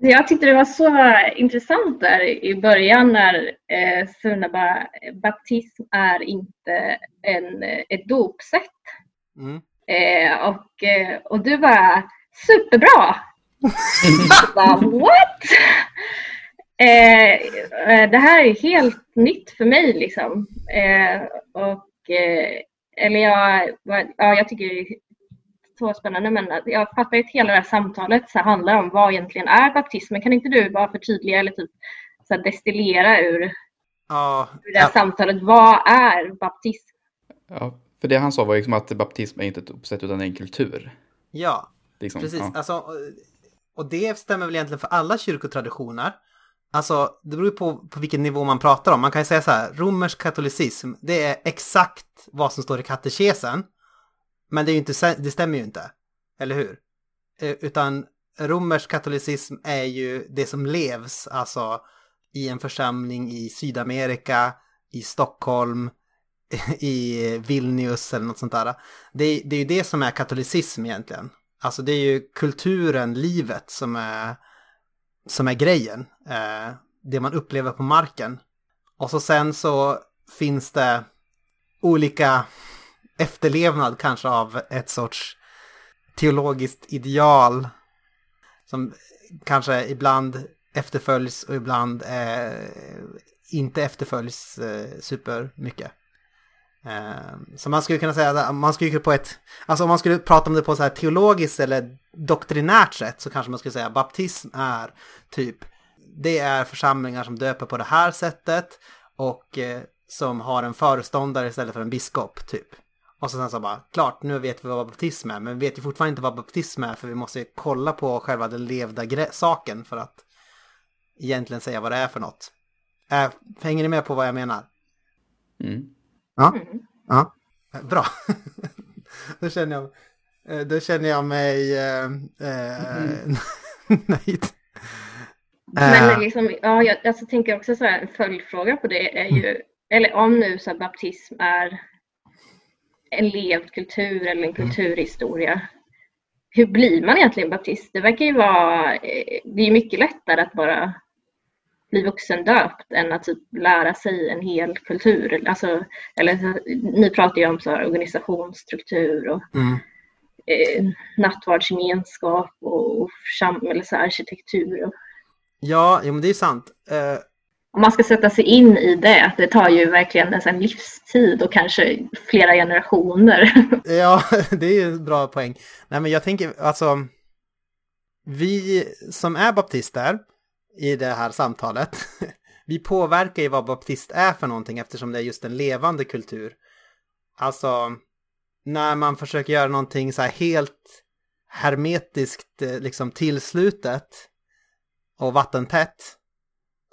C: Jag tyckte det var så intressant där i början när eh, Sune bara, baptism är inte en, ett dopsätt. Mm. Eh, och, eh, och du bara, superbra! bara, What? Eh, eh, det här är helt nytt för mig liksom. Eh, och, eh, eller jag, ja, jag tycker så spännande men jag fattar att hela det här samtalet så handlar om vad egentligen är baptismen. Kan inte du bara förtydliga eller typ så destillera ur, ja, ur det här ja. samtalet. Vad är baptism?
A: Ja, för det han sa var liksom att baptism är inte ett uppsätt utan en kultur.
B: Ja, liksom, precis. Ja. Alltså, och det stämmer väl egentligen för alla kyrkotraditioner. Alltså, det beror ju på, på vilken nivå man pratar om. Man kan ju säga så här, romersk katolicism, det är exakt vad som står i katekesen. Men det, är inte, det stämmer ju inte, eller hur? Eh, utan romersk katolicism är ju det som levs, alltså i en församling i Sydamerika, i Stockholm, i Vilnius eller något sånt där. Det, det är ju det som är katolicism egentligen. Alltså det är ju kulturen, livet som är, som är grejen. Eh, det man upplever på marken. Och så sen så finns det olika efterlevnad kanske av ett sorts teologiskt ideal som kanske ibland efterföljs och ibland eh, inte efterföljs eh, supermycket. Eh, så man skulle kunna säga att man skulle på ett, alltså om man skulle prata om det på så här teologiskt eller doktrinärt sätt så kanske man skulle säga baptism är typ, det är församlingar som döper på det här sättet och eh, som har en föreståndare istället för en biskop typ. Och så sen så bara, klart, nu vet vi vad baptism är, men vi vet ju fortfarande inte vad baptism är för vi måste kolla på själva den levda saken för att egentligen säga vad det är för något. Äh, hänger ni med på vad jag menar?
A: Mm.
B: Ja, ja. bra. då, känner jag, eh, då känner jag mig eh, eh, nöjd.
C: Men eh. liksom, ja, jag alltså, tänker också så här, en följdfråga på det är ju, mm. eller om nu så baptism är en levd kultur eller en mm. kulturhistoria. Hur blir man egentligen baptist? Det verkar ju vara, eh, det är mycket lättare att bara bli vuxendöpt än att typ lära sig en hel kultur. Alltså, eller, ni pratar ju om så här organisationsstruktur och mm. eh, nattvardsgemenskap och, och samhällsarkitektur. Och...
B: Ja, ja, men det är sant. Uh...
C: Om man ska sätta sig in i det, det tar ju verkligen en livstid och kanske flera generationer.
B: ja, det är ju en bra poäng. Nej, men jag tänker alltså, vi som är baptister, i det här samtalet. Vi påverkar ju vad baptist är för någonting eftersom det är just en levande kultur. Alltså, när man försöker göra någonting så här helt hermetiskt eh, liksom tillslutet och vattentätt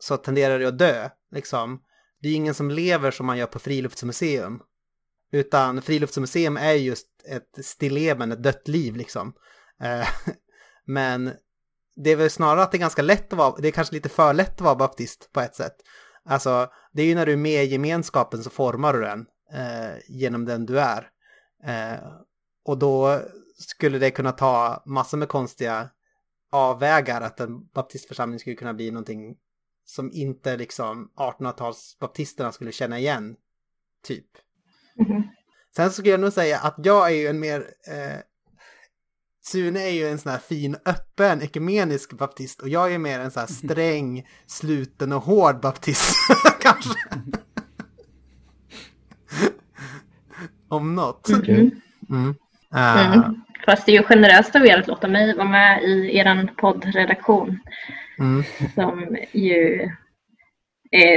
B: så tenderar det att dö. Liksom. Det är ingen som lever som man gör på friluftsmuseum. Utan friluftsmuseum är just ett stilleben, ett dött liv liksom. Eh, men det är väl snarare att det är ganska lätt att vara, det är kanske lite för lätt att vara baptist på ett sätt. Alltså, det är ju när du är med i gemenskapen så formar du den eh, genom den du är. Eh, och då skulle det kunna ta massor med konstiga avvägar att en baptistförsamling skulle kunna bli någonting som inte liksom 1800-talsbaptisterna skulle känna igen, typ. Mm. Sen skulle jag nog säga att jag är ju en mer eh, Sune är ju en sån här fin, öppen, ekumenisk baptist och jag är mer en sån här sträng, sluten och hård baptist. Kanske. Om något.
C: Mm. Mm. Uh. Mm. Fast det är ju generöst av er att låta mig vara med i er poddredaktion. Mm. Som ju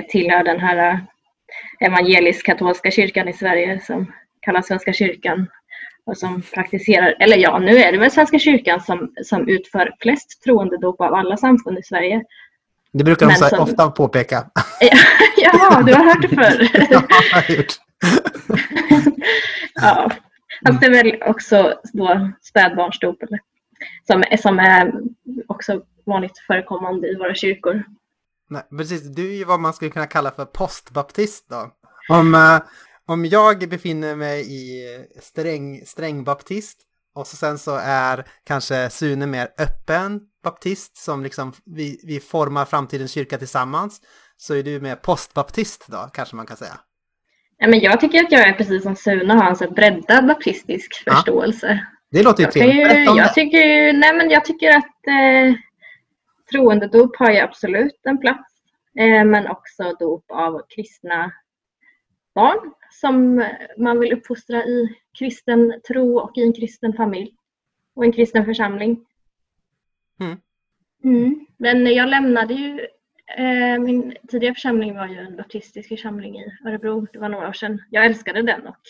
C: tillhör den här evangelisk-katolska kyrkan i Sverige som kallas Svenska kyrkan och som praktiserar, eller ja, nu är det väl Svenska kyrkan som, som utför flest troendedop av alla samfund i Sverige.
B: Det brukar de som... ofta påpeka.
C: Jaha, du har hört det förr? ja, jag har gjort. ja, fast det är väl också då spädbarnsdop som, som är också vanligt förekommande i våra kyrkor.
B: Nej, precis, du är ju vad man skulle kunna kalla för postbaptist då. Om, uh, om jag befinner mig i sträng, sträng baptist och så sen så är kanske Sune mer öppen baptist som liksom vi, vi formar framtidens kyrka tillsammans så är du mer postbaptist då kanske man kan säga.
C: Ja, men jag tycker att jag är precis som Sune har en så breddad baptistisk ja. förståelse.
B: Det låter ju.
C: Jag, jag, tycker, nej, men jag tycker att eh, troendedop har ju absolut en plats. Eh, men också dop av kristna barn som man vill uppfostra i kristen tro och i en kristen familj och en kristen församling. Mm. Mm. Men jag lämnade ju, eh, min tidigare församling var ju en baptistisk församling i Örebro, det var några år sedan. Jag älskade den och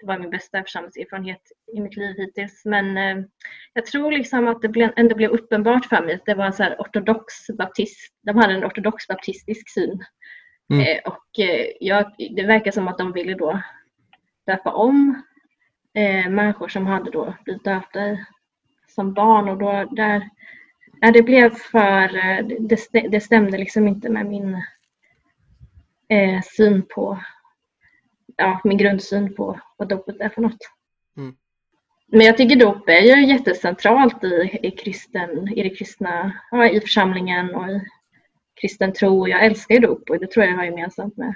C: det var min bästa församlingserfarenhet i mitt liv hittills. Men eh, jag tror liksom att det blev, ändå blev uppenbart för mig att det var en så ortodox baptist, de hade en ortodox baptistisk syn Mm. Eh, och eh, jag, det verkar som att de ville då döpa om eh, människor som hade då blivit döpta som barn och då där, ja, det blev för, eh, det, det stämde liksom inte med min eh, syn på, ja, min grundsyn på vad dopet är för något. Mm. Men jag tycker dop är ju jättecentralt i, i, kristen, i det kristna, ja, i församlingen och i kristen tro. Jag älskar ju dop och det tror jag har gemensamt med,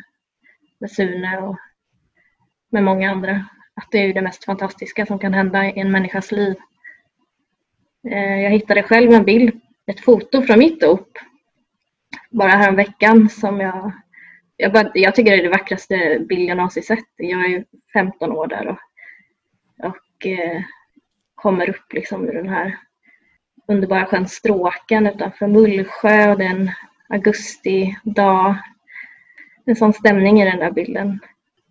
C: med Sune och med många andra. Att det är det mest fantastiska som kan hända i en människas liv. Eh, jag hittade själv en bild, ett foto från mitt dop bara här veckan som jag jag, bara, jag tycker det är det vackraste bild jag någonsin sett. Jag är ju 15 år där och, och eh, kommer upp liksom ur den här underbara sjön Stråken utanför Mullsjö och det är en augustidag. En sån stämning i den där bilden.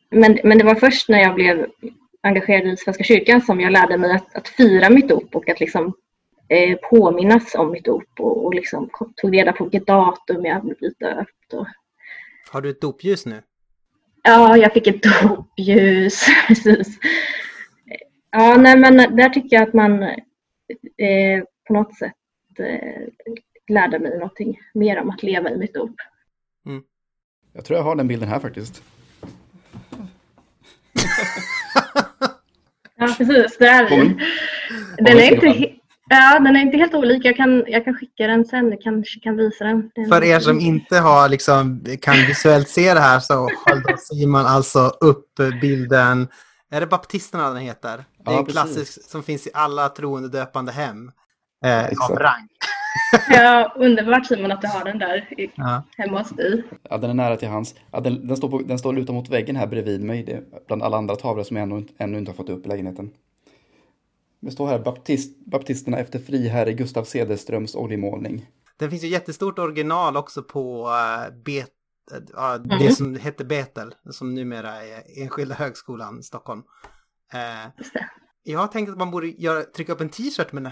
C: Men, men det var först när jag blev engagerad i Svenska kyrkan som jag lärde mig att, att fira mitt dop och att liksom eh, påminnas om mitt dop och, och liksom tog reda på vilket datum jag hade blivit döpt. Och...
B: Har du ett dopljus nu?
C: Ja, jag fick ett dopljus. Precis. Ja, nej, men där tycker jag att man eh, på något sätt eh, lärde mig någonting mer om att leva i mitt dop.
A: Mm. Jag tror jag har den bilden här faktiskt.
C: ja, precis. Det är, den, är inte, ja, den är inte helt olik. Jag kan, jag kan skicka den sen. Jag kanske kan visa den. den
B: För er som inte har, liksom, kan visuellt se det här så håller Simon alltså upp bilden. Är det baptisterna den heter? Det är ja, en klassisk som finns i alla troende döpande hem. Eh, av rang.
C: ja, underbart Simon att du har den där i, ja. hemma hos dig.
A: Ja, den är nära till hans. Ja, den, den, står på, den står lutad mot väggen här bredvid mig. Det, bland alla andra tavlor som jag ännu, ännu inte har fått upp i lägenheten. Det står här baptist, baptisterna efter friherre Gustav Cederströms oljemålning.
B: Den finns ju jättestort original också på uh, bet, uh, mm. det som hette Betel, som numera är Enskilda högskolan Stockholm. Uh, jag har tänkt att man borde göra, trycka upp en t-shirt med,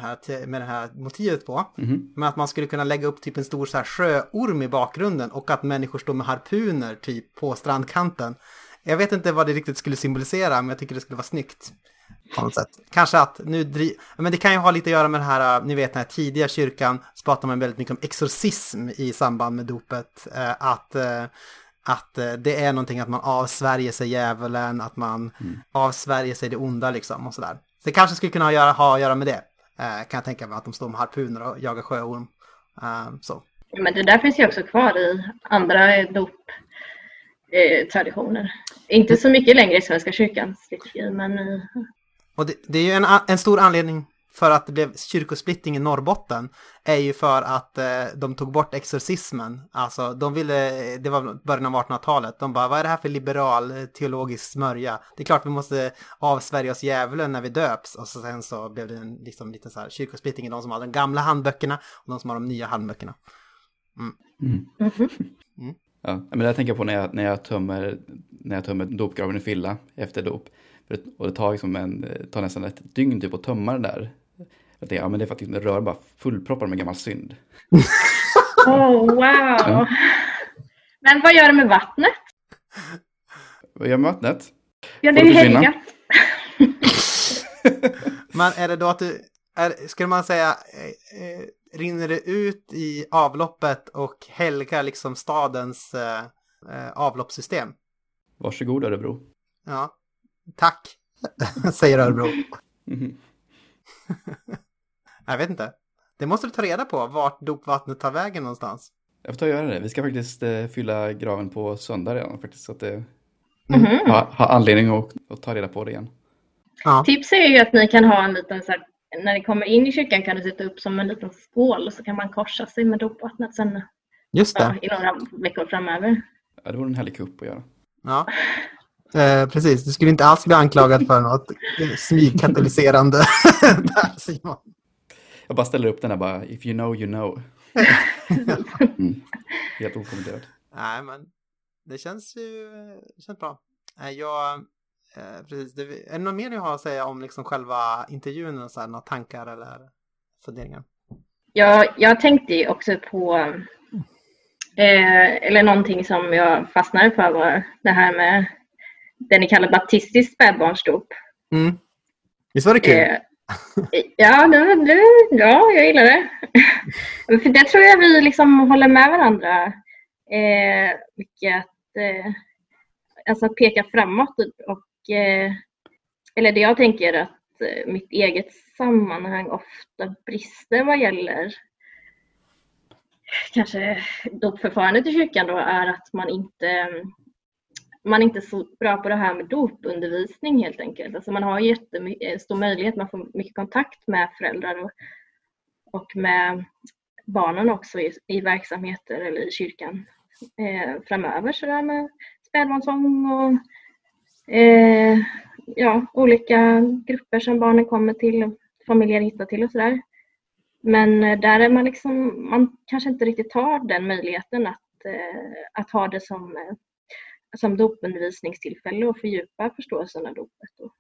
B: med det här motivet på. Mm. Men att man skulle kunna lägga upp typ en stor så här, sjöorm i bakgrunden och att människor står med harpuner typ på strandkanten. Jag vet inte vad det riktigt skulle symbolisera men jag tycker det skulle vara snyggt. På något sätt. Kanske att nu driv... Men det kan ju ha lite att göra med det här, ni vet den här tidiga kyrkan, så pratar man väldigt mycket om exorcism i samband med dopet. Eh, att eh, att eh, det är någonting att man avsvärjer sig djävulen, att man mm. avsvärjer sig det onda liksom och sådär. Så det kanske skulle kunna ha, göra, ha att göra med det. Eh, kan jag tänka mig att de står med harpuner och jagar sjöorm. Eh, så.
C: Men det där finns ju också kvar i andra dop-traditioner. Eh, Inte så mycket längre i Svenska kyrkans liturgi, men...
B: Och det, det är ju en, en stor anledning för att det blev kyrkosplittring i Norrbotten är ju för att eh, de tog bort exorcismen. Alltså de ville, det var början av 1800-talet, de bara vad är det här för liberal eh, teologisk smörja? Det är klart vi måste avsvärja oss djävulen när vi döps. Och så sen så blev det en liksom, lite så här kyrkosplittring i de som har de gamla handböckerna och de som har de nya handböckerna.
A: Mm. Mm. Mm. Ja, men det tänker jag på när jag, när jag tömmer, när jag tömmer dopgraven i fylla efter dop. Och det tar, liksom en, tar nästan ett dygn typ att tömma den där jag tänkte, ja, men det är för att det rör bara fullproppar med gammal synd.
C: oh, wow! Ja. Men vad gör det med vattnet?
A: Vad gör det med vattnet?
C: Ja, det är ju helgat.
B: men är det då att du, är, skulle man säga, eh, eh, rinner det ut i avloppet och helgar liksom stadens eh, eh avloppssystem?
A: Varsågod Örebro.
B: Ja, tack, säger Örebro. Mm. Jag vet inte. Det måste du ta reda på, vart dopvattnet tar vägen någonstans.
A: Jag får ta och göra det. Vi ska faktiskt eh, fylla graven på söndag redan faktiskt. Så att det, mm -hmm. ha, ha anledning att, att, ta reda på det igen.
C: Ja. Tips är ju att ni kan ha en liten så här, när ni kommer in i kyrkan kan du sätta upp som en liten skål och så kan man korsa sig med dopvattnet sen
B: Just det.
C: Ja, i några veckor framöver.
A: Ja, det vore en härlig kupp att göra.
B: Ja, eh, precis. Du skulle inte alls bli anklagad för något smygkatalyserande där Simon.
A: Jag bara ställer upp den här bara, if you know you know. mm. Helt okommenterat.
B: Nej, men det känns ju det känns bra. Jag, eh, precis, det, är det något mer ni har att säga om liksom själva intervjun? Och så här, några tankar eller funderingar?
C: Ja, jag tänkte också på, eh, eller någonting som jag fastnade för var det här med det ni kallar baptistiskt spädbarnsdop.
B: Mm. Visst var det kul? Eh,
C: Ja, det, det, ja, jag gillar det. För det tror jag vi liksom håller med varandra. Eh, vilket, eh, alltså att peka framåt och eh, eller det jag tänker att eh, mitt eget sammanhang ofta brister vad gäller kanske dopförfarandet i kyrkan då är att man inte man är inte så bra på det här med dopundervisning helt enkelt. Alltså man har jättestor eh, möjlighet, man får mycket kontakt med föräldrar och, och med barnen också i, i verksamheter eller i kyrkan eh, framöver sådär med spädbarnsång och eh, ja, olika grupper som barnen kommer till, familjer hittar till och sådär. Men eh, där är man liksom, man kanske inte riktigt tar den möjligheten att, eh, att ha det som, eh, som dopundervisningstillfälle och fördjupa förståelsen av dopet.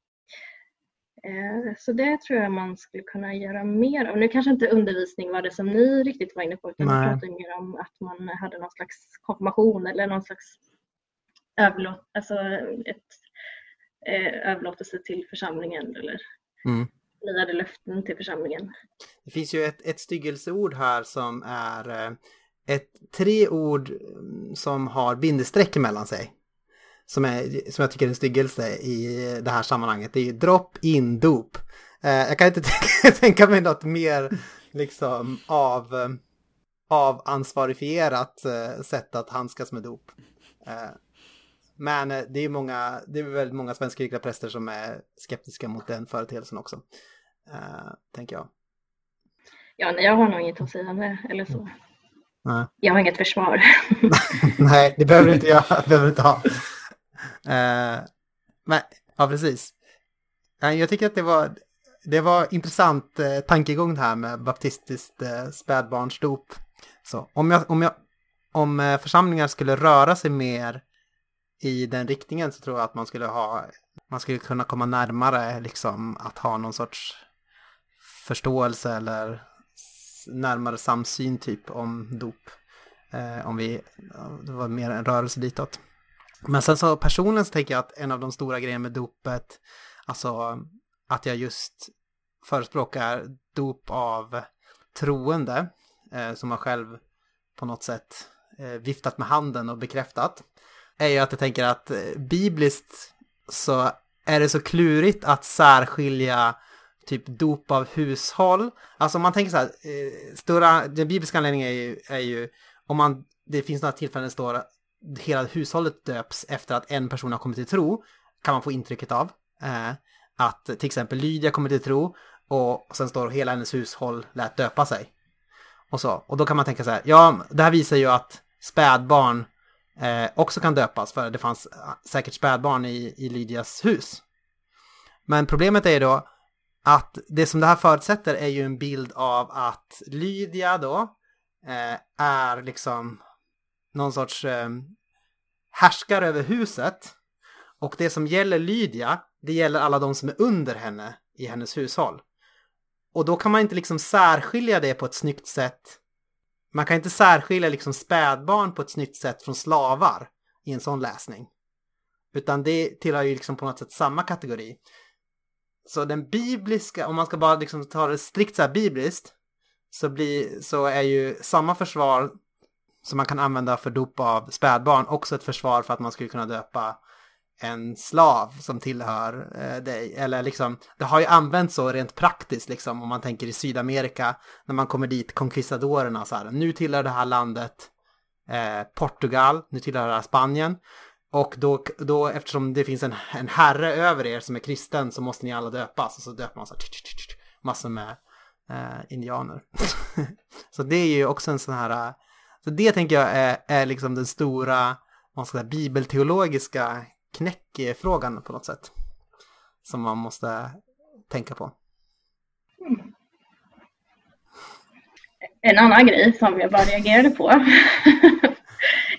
C: Så det tror jag man skulle kunna göra mer av. Nu kanske inte undervisning var det som ni riktigt var inne på utan Nej. pratade mer om att man hade någon slags konfirmation eller någon slags överlåt, alltså ett, eh, överlåtelse till församlingen eller mm. niade löften till församlingen.
B: Det finns ju ett, ett styggelseord här som är eh, ett, tre ord mm, som har bindestreck mellan sig. Som, är, som jag tycker är en styggelse i det här sammanhanget. Det är ju drop in dop. Eh, jag kan inte tänka mig något mer liksom av, eh, av ansvarifierat eh, sätt att handskas med dop. Eh, men eh, det är många, det är väldigt många svenska präster som är skeptiska mot den företeelsen också. Tänker jag.
C: Ja, nej, jag har nog inget att säga om det, eller så. Mm. Nej. Jag har inget försvar.
B: nej, det behöver inte jag det behöver inte ha. Uh, men, ja, precis. Jag tycker att det var, det var intressant eh, tankegång här med baptistiskt eh, spädbarnsdop. Så om, jag, om, jag, om eh, församlingar skulle röra sig mer i den riktningen så tror jag att man skulle ha, man skulle kunna komma närmare liksom att ha någon sorts förståelse eller närmare samsyn typ om dop. Eh, om vi, det var mer en rörelse ditåt. Men sen så personligen så tänker jag att en av de stora grejerna med dopet, alltså att jag just förespråkar dop av troende, eh, som har själv på något sätt eh, viftat med handen och bekräftat är ju att jag tänker att eh, bibliskt så är det så klurigt att särskilja typ dop av hushåll. Alltså om man tänker så här, eh, stora, den bibliska anledningen är ju, är ju om man, det finns några tillfällen det står hela hushållet döps efter att en person har kommit till tro, kan man få intrycket av. Eh, att till exempel Lydia kommer till tro och sen står hela hennes hushåll lät döpa sig. Och så, och då kan man tänka så här, ja, det här visar ju att spädbarn eh, också kan döpas för det fanns eh, säkert spädbarn i, i Lydias hus. Men problemet är ju då att det som det här förutsätter är ju en bild av att Lydia då eh, är liksom någon sorts eh, härskare över huset. Och det som gäller Lydia, det gäller alla de som är under henne i hennes hushåll. Och då kan man inte liksom särskilja det på ett snyggt sätt man kan inte särskilja liksom spädbarn på ett snyggt sätt från slavar i en sån läsning. Utan det tillhör ju liksom på något sätt samma kategori. Så den bibliska, om man ska bara liksom ta det strikt så här bibliskt, så, blir, så är ju samma försvar som man kan använda för dop av spädbarn också ett försvar för att man skulle kunna döpa en slav som tillhör eh, dig. Eller liksom, det har ju använts så rent praktiskt liksom om man tänker i Sydamerika när man kommer dit, konkvistadorerna så här. Nu tillhör det här landet eh, Portugal, nu tillhör det här Spanien. Och då, då eftersom det finns en, en herre över er som är kristen så måste ni alla döpas. Och så döper man så här, massor med eh, indianer. så det är ju också en sån här, eh, så det tänker jag är, är liksom den stora, man ska säga, bibelteologiska knäckfrågan på något sätt. Som man måste tänka på. Mm.
C: En annan grej som jag bara reagerade på.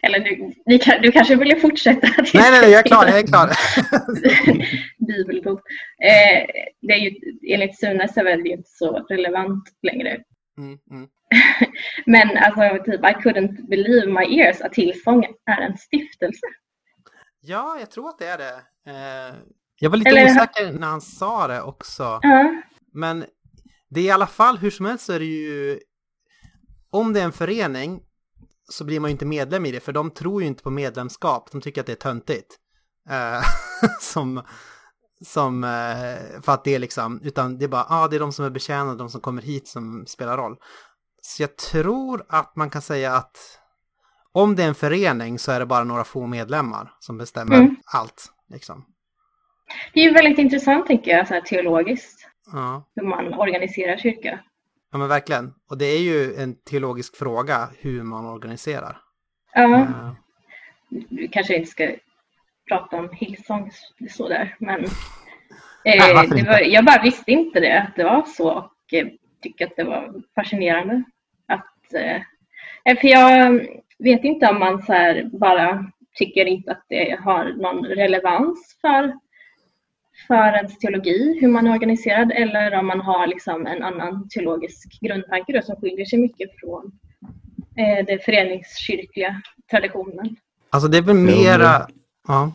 C: Eller du, du kanske vill fortsätta?
B: Nej, nej, nej, jag är klar. Jag är klar.
C: Bibelbok. Eh, det är ju, enligt Sune så är det inte så relevant längre. Mm, mm. Men alltså, typ, I couldn't believe my ears att Hillsong är en stiftelse.
B: Ja, jag tror att det är det. Eh, jag var lite Eller... osäker när han sa det också. Uh. Men det är i alla fall, hur som helst så är det ju... Om det är en förening så blir man ju inte medlem i det, för de tror ju inte på medlemskap. De tycker att det är töntigt. Eh, som, som, eh, för att det är liksom, utan det är bara, ja, ah, det är de som är betjänade, de som kommer hit som spelar roll. Så jag tror att man kan säga att om det är en förening så är det bara några få medlemmar som bestämmer
C: Mm.
B: allt. Liksom.
C: Det är ju väldigt intressant, tänker jag, så här teologiskt,
B: Ja.
C: hur man organiserar kyrka.
B: ja, men verkligen. Och det är ju en teologisk fråga hur man organiserar.
C: Ja,
B: Eh,
C: vi kanske inte ska prata om Hillsong så där, men
B: Nej,
C: eh,
B: inte?
C: var, jag bara visste inte det, att det var så och eh, tycker att det var fascinerande. Att, eh, för jag vet inte om man så här bara tycker inte att det har någon relevans för, för ens teologi, hur man är organiserad, eller om man har liksom en annan teologisk grundtanke då, som skiljer sig mycket från eh, den föreningskyrkliga traditionen.
B: Alltså det är väl mera... Ja.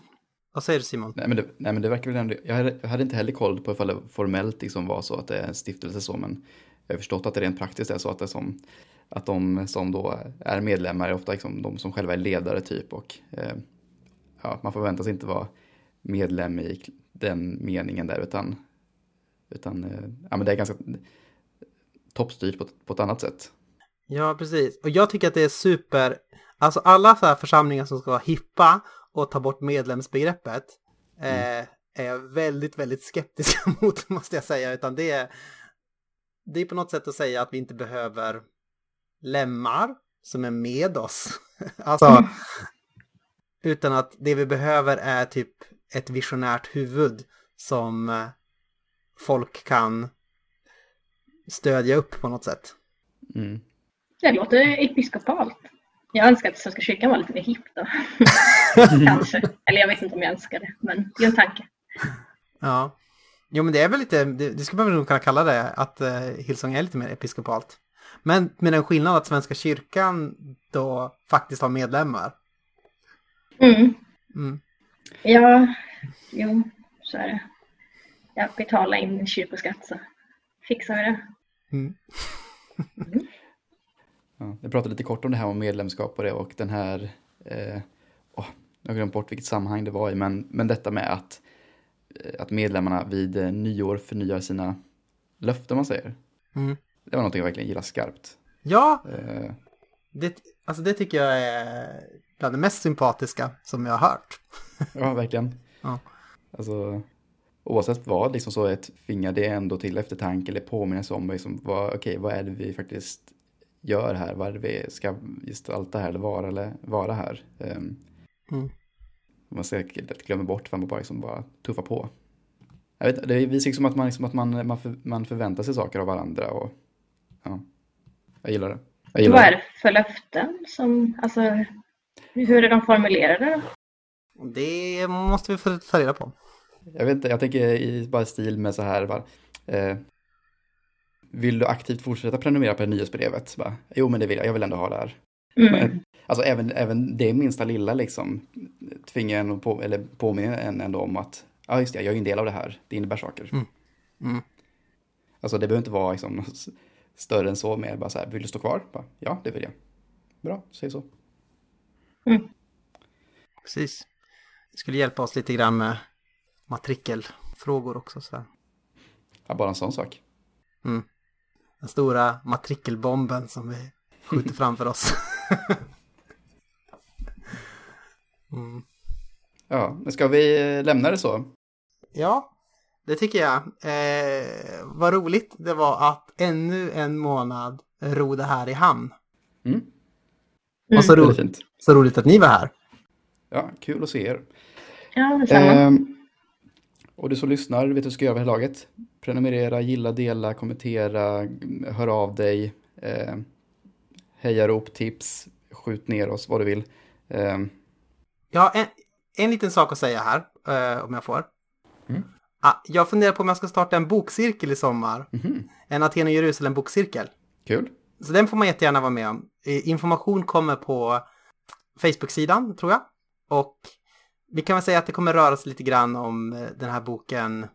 B: Vad säger du Simon?
A: Nej men, det, nej men det verkar väl ändå, jag hade, jag hade inte heller koll på ifall det formellt liksom var så att det är en stiftelse så, men jag har förstått att det rent praktiskt är så att det är som, att de som då är medlemmar är ofta liksom de som själva är ledare typ och eh, ja, man förväntas inte vara medlem i den meningen där utan, utan eh, ja men det är ganska toppstyrt på, ett- på ett annat sätt.
B: Ja, precis. Och jag tycker att det är super... Alltså alla så här församlingar som ska vara hippa och ta bort medlemsbegreppet eh, är jag väldigt, väldigt skeptiska mot, måste jag säga. Utan det är, det är på något sätt att säga att vi inte behöver lemmar som är med oss. alltså, utan att det vi behöver är typ ett visionärt huvud som eh, folk kan stödja upp på något sätt.
A: Mm.
C: Det låter episkopalt. Jag önskar att Svenska kyrkan var lite mer hipp då. Kanske. Eller jag vet inte om jag önskar det, men det är en tanke.
B: Ja. Jo, men det är väl lite, det, det skulle man väl nog kunna kalla det, att uh, Hillsong är lite mer episkopalt. Men med den skillnad att Svenska kyrkan då faktiskt har medlemmar.
C: Mm.
B: Mm.
C: Ja, jo, så är det. Jag betalar in kyrkoskatt så fixar vi det.
B: Mm.
A: Ja, jag pratade lite kort om det här med medlemskap och det och den här, eh, åh, jag har glömt bort vilket sammanhang det var i, men, men detta med att, eh, att medlemmarna vid eh, nyår förnyar sina löften man säger.
B: Mm.
A: Det var någonting jag verkligen gillar skarpt.
B: Ja,
A: Eh,
B: det, alltså det tycker jag är bland det mest sympatiska som jag har hört.
A: ja, verkligen.
B: Ja.
A: Alltså, oavsett vad, liksom så ett finger det ändå till eftertanke eller påminnelse om liksom, vad, okej, vad är det vi faktiskt gör här? Vad är det vi ska gestalta här eller vara, eller vara här? Um,
B: Mm.
A: Man säkert glömmer bort för man bara, liksom bara tuffar på. Jag vet, det visar liksom att, man, liksom att man, man, för, man förväntar sig saker av varandra och ja, jag gillar det. Jag gillar
C: Vad är det för löften som, alltså, hur är de formulerade då?
B: Det måste vi få ta reda på.
A: Jag vet inte, jag tänker i bara stil med så här, bara, eh, vill du aktivt fortsätta prenumerera på det nyhetsbrevet? Bara, jo, men det vill jag, jag vill ändå ha det här.
C: Mm.
A: Men, alltså även, även det minsta lilla liksom tvingar en på, eller påminner en ändå om att, ja just det, jag är ju en del av det här, det innebär saker.
B: Mm. Mm.
A: Alltså det behöver inte vara liksom, större än så, mer bara så här, vill du stå kvar? Bara, ja, det vill jag. Bra, säg så.
B: Precis. Det skulle hjälpa oss lite grann med matrikelfrågor också. Så här.
A: Ja, bara en sån sak.
B: Mm. Den stora matrikelbomben som vi skjuter framför oss. mm.
A: Ja, men ska vi lämna det så?
B: Ja, det tycker jag. Eh, vad roligt det var att ännu en månad ro det här i hamn.
A: Mm,
B: Och så, ro-
A: väldigt fint.
B: så roligt att ni var här.
A: Ja, kul att se er.
C: Ja, detsamma.
A: Ehm, och du som lyssnar, vet du ska göra vid laget? Prenumerera, gilla, dela, kommentera, hör av dig, eh, hejarop, tips, skjut ner oss, vad du vill.
B: Jag har en, en liten sak att säga här, eh, om jag får.
A: Mm.
B: Ah, jag funderar på om jag ska starta en bokcirkel i sommar.
A: mhm,
B: En Aten och Jerusalem bokcirkel.
A: Kul.
B: Så den får man jättegärna vara med om. Information kommer på Facebook-sidan, tror jag. Och vi kan väl säga att det kommer röra sig lite grann om eh, den här boken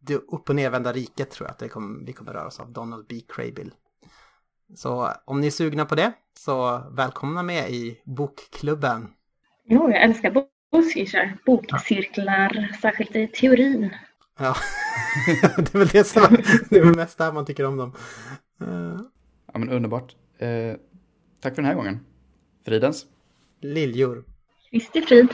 B: Det upp och nervända riket, tror jag att det kommer, vi kommer röra oss av Donald B. Craybill. Så om ni är sugna på det, så välkomna med i bokklubben.
C: Jo, jag älskar bokcirklar, bokcirklar, särskilt i teorin.
B: Ja, det är väl det som det är väl mest där man tycker om dem.
A: Ja, men underbart. Eh, tack för den här gången. Fridens.
B: Liljor.
C: Kristi frid.